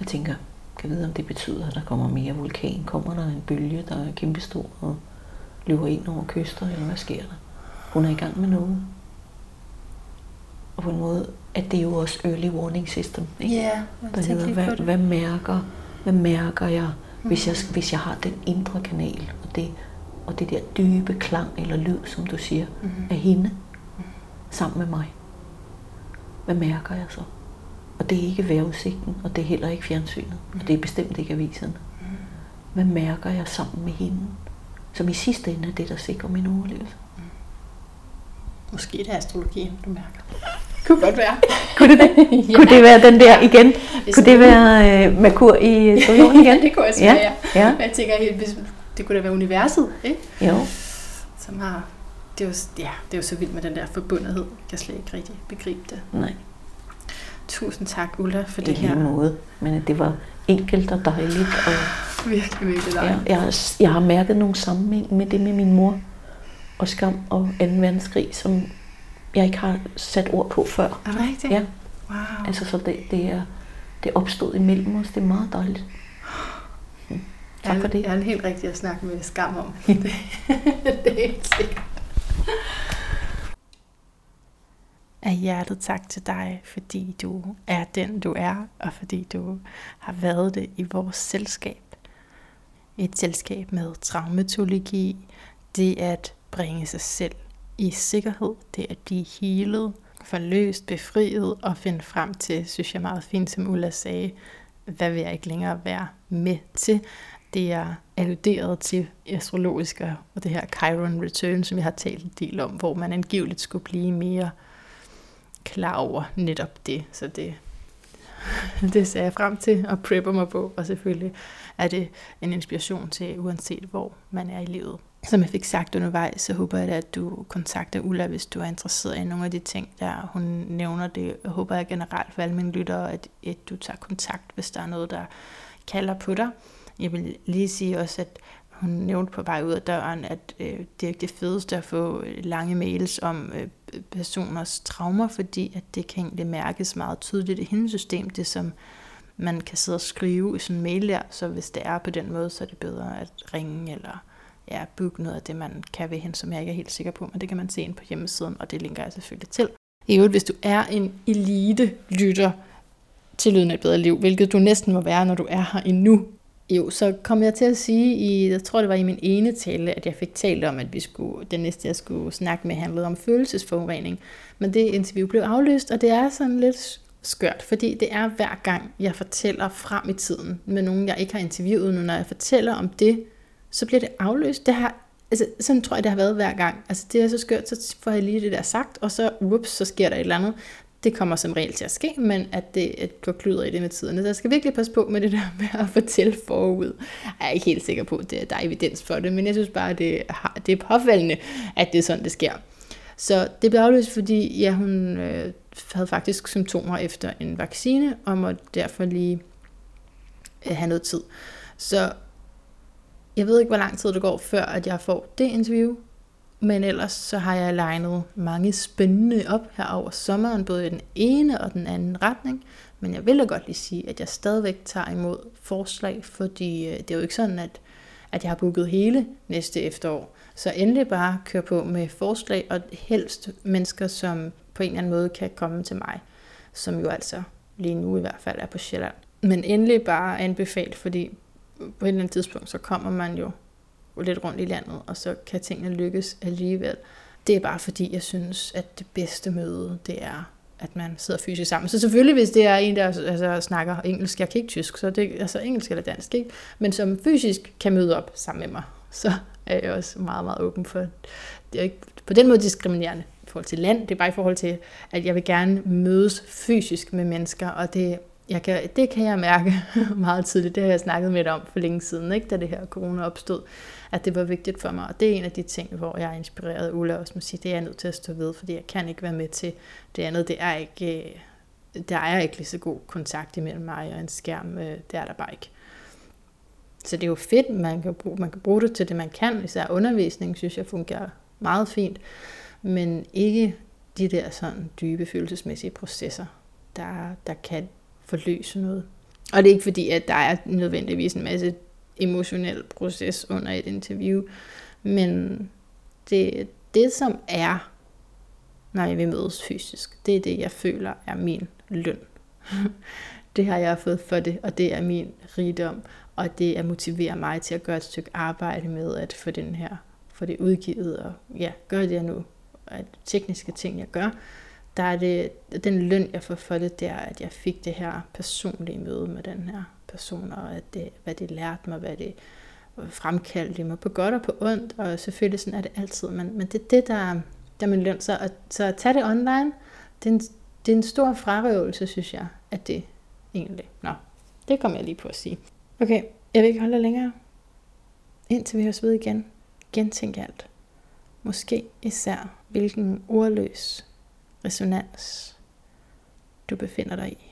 Jeg tænker, kan vide, om det betyder, at der kommer mere vulkan? Kommer der en bølge, der er kæmpestor og løber ind over kyster, eller hvad sker der? Hun er i gang med noget. På en måde, at det er jo også early warning system. Ikke? Ja, Der hedder, hvad, det. hvad, mærker, hvad mærker jeg, hvis jeg, hvis jeg har den indre kanal, og det, og det der dybe klang eller lyd, som du siger, Mhm. af hende, sammen med mig. Hvad mærker jeg så? Og det er ikke vejrudsigten, og det er heller ikke fjernsynet, og det er bestemt ikke aviserne. Hvad mærker jeg sammen med hende, som i sidste ende er det, der sikrer min overlevelse? Måske det er astrologien, du mærker. Kunne godt være. Kunne det det? Ja. Kunne det være den der igen? Kunne det være øh, Merkur i skorpionen igen? ja, det kunne også Ja, være. ja. Jeg tænker, helt, hvis- det kunne da være universet, ikke? Jo. Som har... Det er, jo, ja, det er jo så vildt med den der forbundethed. Jeg kan slet ikke rigtig begribe det. Nej, Tusind tak, Ulla, for det det er her. måde. Men at det var enkelt og dejligt. Og Virkelig, virkelig ja, dejligt. jeg, har, jeg har mærket nogle sammenhæng med det med min mor og skam og 2. verdenskrig, som jeg ikke har sat ord på før. Er det rigtigt? Ja. Wow. Altså, så det, det er det opstod imellem os. Det er meget dejligt. Tak for det. Jeg er helt rigtig at snakke med skam om. det, det er helt sikkert. Af hjertet tak til dig, fordi du er den, du er, og fordi du har været det i vores selskab. Et selskab med traumatologi, det at bringe sig selv i sikkerhed, det at blive healet, forløst, befriet og finde frem til, synes jeg meget fint, som Ulla sagde, hvad vil jeg ikke længere være med til. Det er alluderet til astrologisk og det her Chiron Return, som jeg har talt en del om, hvor man angiveligt skulle blive mere klar over netop det. Så det, det ser jeg frem til og prepper mig på, og selvfølgelig er det en inspiration til, uanset hvor man er i livet. Som jeg fik sagt undervejs, så håber jeg, at du kontakter Ulla, hvis du er interesseret i nogle af de ting, der hun nævner det. Jeg håber jeg generelt for alle mine lyttere, at, at du tager kontakt, hvis der er noget, der kalder på dig. Jeg vil lige sige også, at hun nævnte på vej ud af døren, at øh, det er ikke det fedeste at få øh, lange mails om øh, personers traumer, fordi at det kan egentlig mærkes meget tydeligt i hendes system, det som man kan sidde og skrive i sådan en mail der, så hvis det er på den måde, så er det bedre at ringe eller ja, booke noget af det, man kan ved hende, som jeg ikke er helt sikker på, men det kan man se ind på hjemmesiden, og det linker jeg selvfølgelig til. I øvrigt, hvis du er en elite-lytter til Lyden af et bedre liv, hvilket du næsten må være, når du er her endnu, jo, så kom jeg til at sige, i, jeg tror det var i min ene tale, at jeg fik talt om, at vi skulle, den næste jeg skulle snakke med handlede om følelsesforurening. Men det interview blev aflyst, og det er sådan lidt skørt, fordi det er hver gang, jeg fortæller frem i tiden med nogen, jeg ikke har interviewet nu, når jeg fortæller om det, så bliver det afløst. Det har, altså, sådan tror jeg, det har været hver gang. Altså, det er så skørt, så får jeg lige det der sagt, og så, ups, så sker der et eller andet. Det kommer som regel til at ske, men at det at går kluder i det med tiden. Så jeg skal virkelig passe på med det der med at fortælle forud. Jeg er ikke helt sikker på, at der er evidens for det, men jeg synes bare, at det, har, det er påfaldende, at det er sådan, det sker. Så det blev afløst, fordi ja, hun øh, havde faktisk symptomer efter en vaccine, og måtte derfor lige øh, have noget tid. Så jeg ved ikke, hvor lang tid det går, før at jeg får det interview, men ellers så har jeg legnet mange spændende op her over sommeren, både i den ene og den anden retning. Men jeg vil da godt lige sige, at jeg stadigvæk tager imod forslag, fordi øh, det er jo ikke sådan, at, at jeg har booket hele næste efterår. Så endelig bare kør på med forslag, og helst mennesker, som på en eller anden måde kan komme til mig, som jo altså lige nu i hvert fald er på Sjælland. Men endelig bare anbefalt, fordi på et eller andet tidspunkt, så kommer man jo lidt rundt i landet, og så kan tingene lykkes alligevel. Det er bare fordi, jeg synes, at det bedste møde, det er, at man sidder fysisk sammen. Så selvfølgelig, hvis det er en, der altså, snakker engelsk, jeg kan ikke tysk, så det er altså engelsk eller dansk, ikke? men som fysisk kan møde op sammen med mig, så er jeg også meget, meget åben for det. er ikke på den måde diskriminerende i forhold til land, det er bare i forhold til, at jeg vil gerne mødes fysisk med mennesker, og det jeg kan, det kan jeg mærke meget tidligt. Det har jeg snakket med dig om for længe siden, ikke? da det her corona opstod, at det var vigtigt for mig. Og det er en af de ting, hvor jeg er inspireret Ulla også må sige, det er jeg nødt til at stå ved, fordi jeg kan ikke være med til det andet. Det er ikke, øh, der er ikke lige så god kontakt imellem mig og en skærm. Øh, det er der bare ikke. Så det er jo fedt, man kan, bruge, man kan bruge det til det, man kan. Især undervisning, synes jeg, fungerer meget fint. Men ikke de der sådan dybe følelsesmæssige processer, der, der kan forløse noget. Og det er ikke fordi, at der er nødvendigvis en masse emotionel proces under et interview, men det, det som er, når vi mødes fysisk, det er det, jeg føler er min løn. det har jeg fået for det, og det er min rigdom, og det er motiverer mig til at gøre et stykke arbejde med at få den her, få det udgivet, og ja, gør det jeg nu, at tekniske ting, jeg gør, der er det, den løn, jeg får for det, det er, at jeg fik det her personlige møde med den her person, og at det, hvad det lærte mig, hvad det fremkaldte mig på godt og på ondt, og selvfølgelig sådan er det altid, men, men det er det, der, der er min løn. Så at, så at tage det online, det er, en, det er en stor frarøvelse, synes jeg, at det egentlig. Nå, det kommer jeg lige på at sige. Okay, jeg vil ikke holde længere. Indtil vi høres ved igen. Gentænk alt. Måske især, hvilken ordløs resonans du befinder dig i.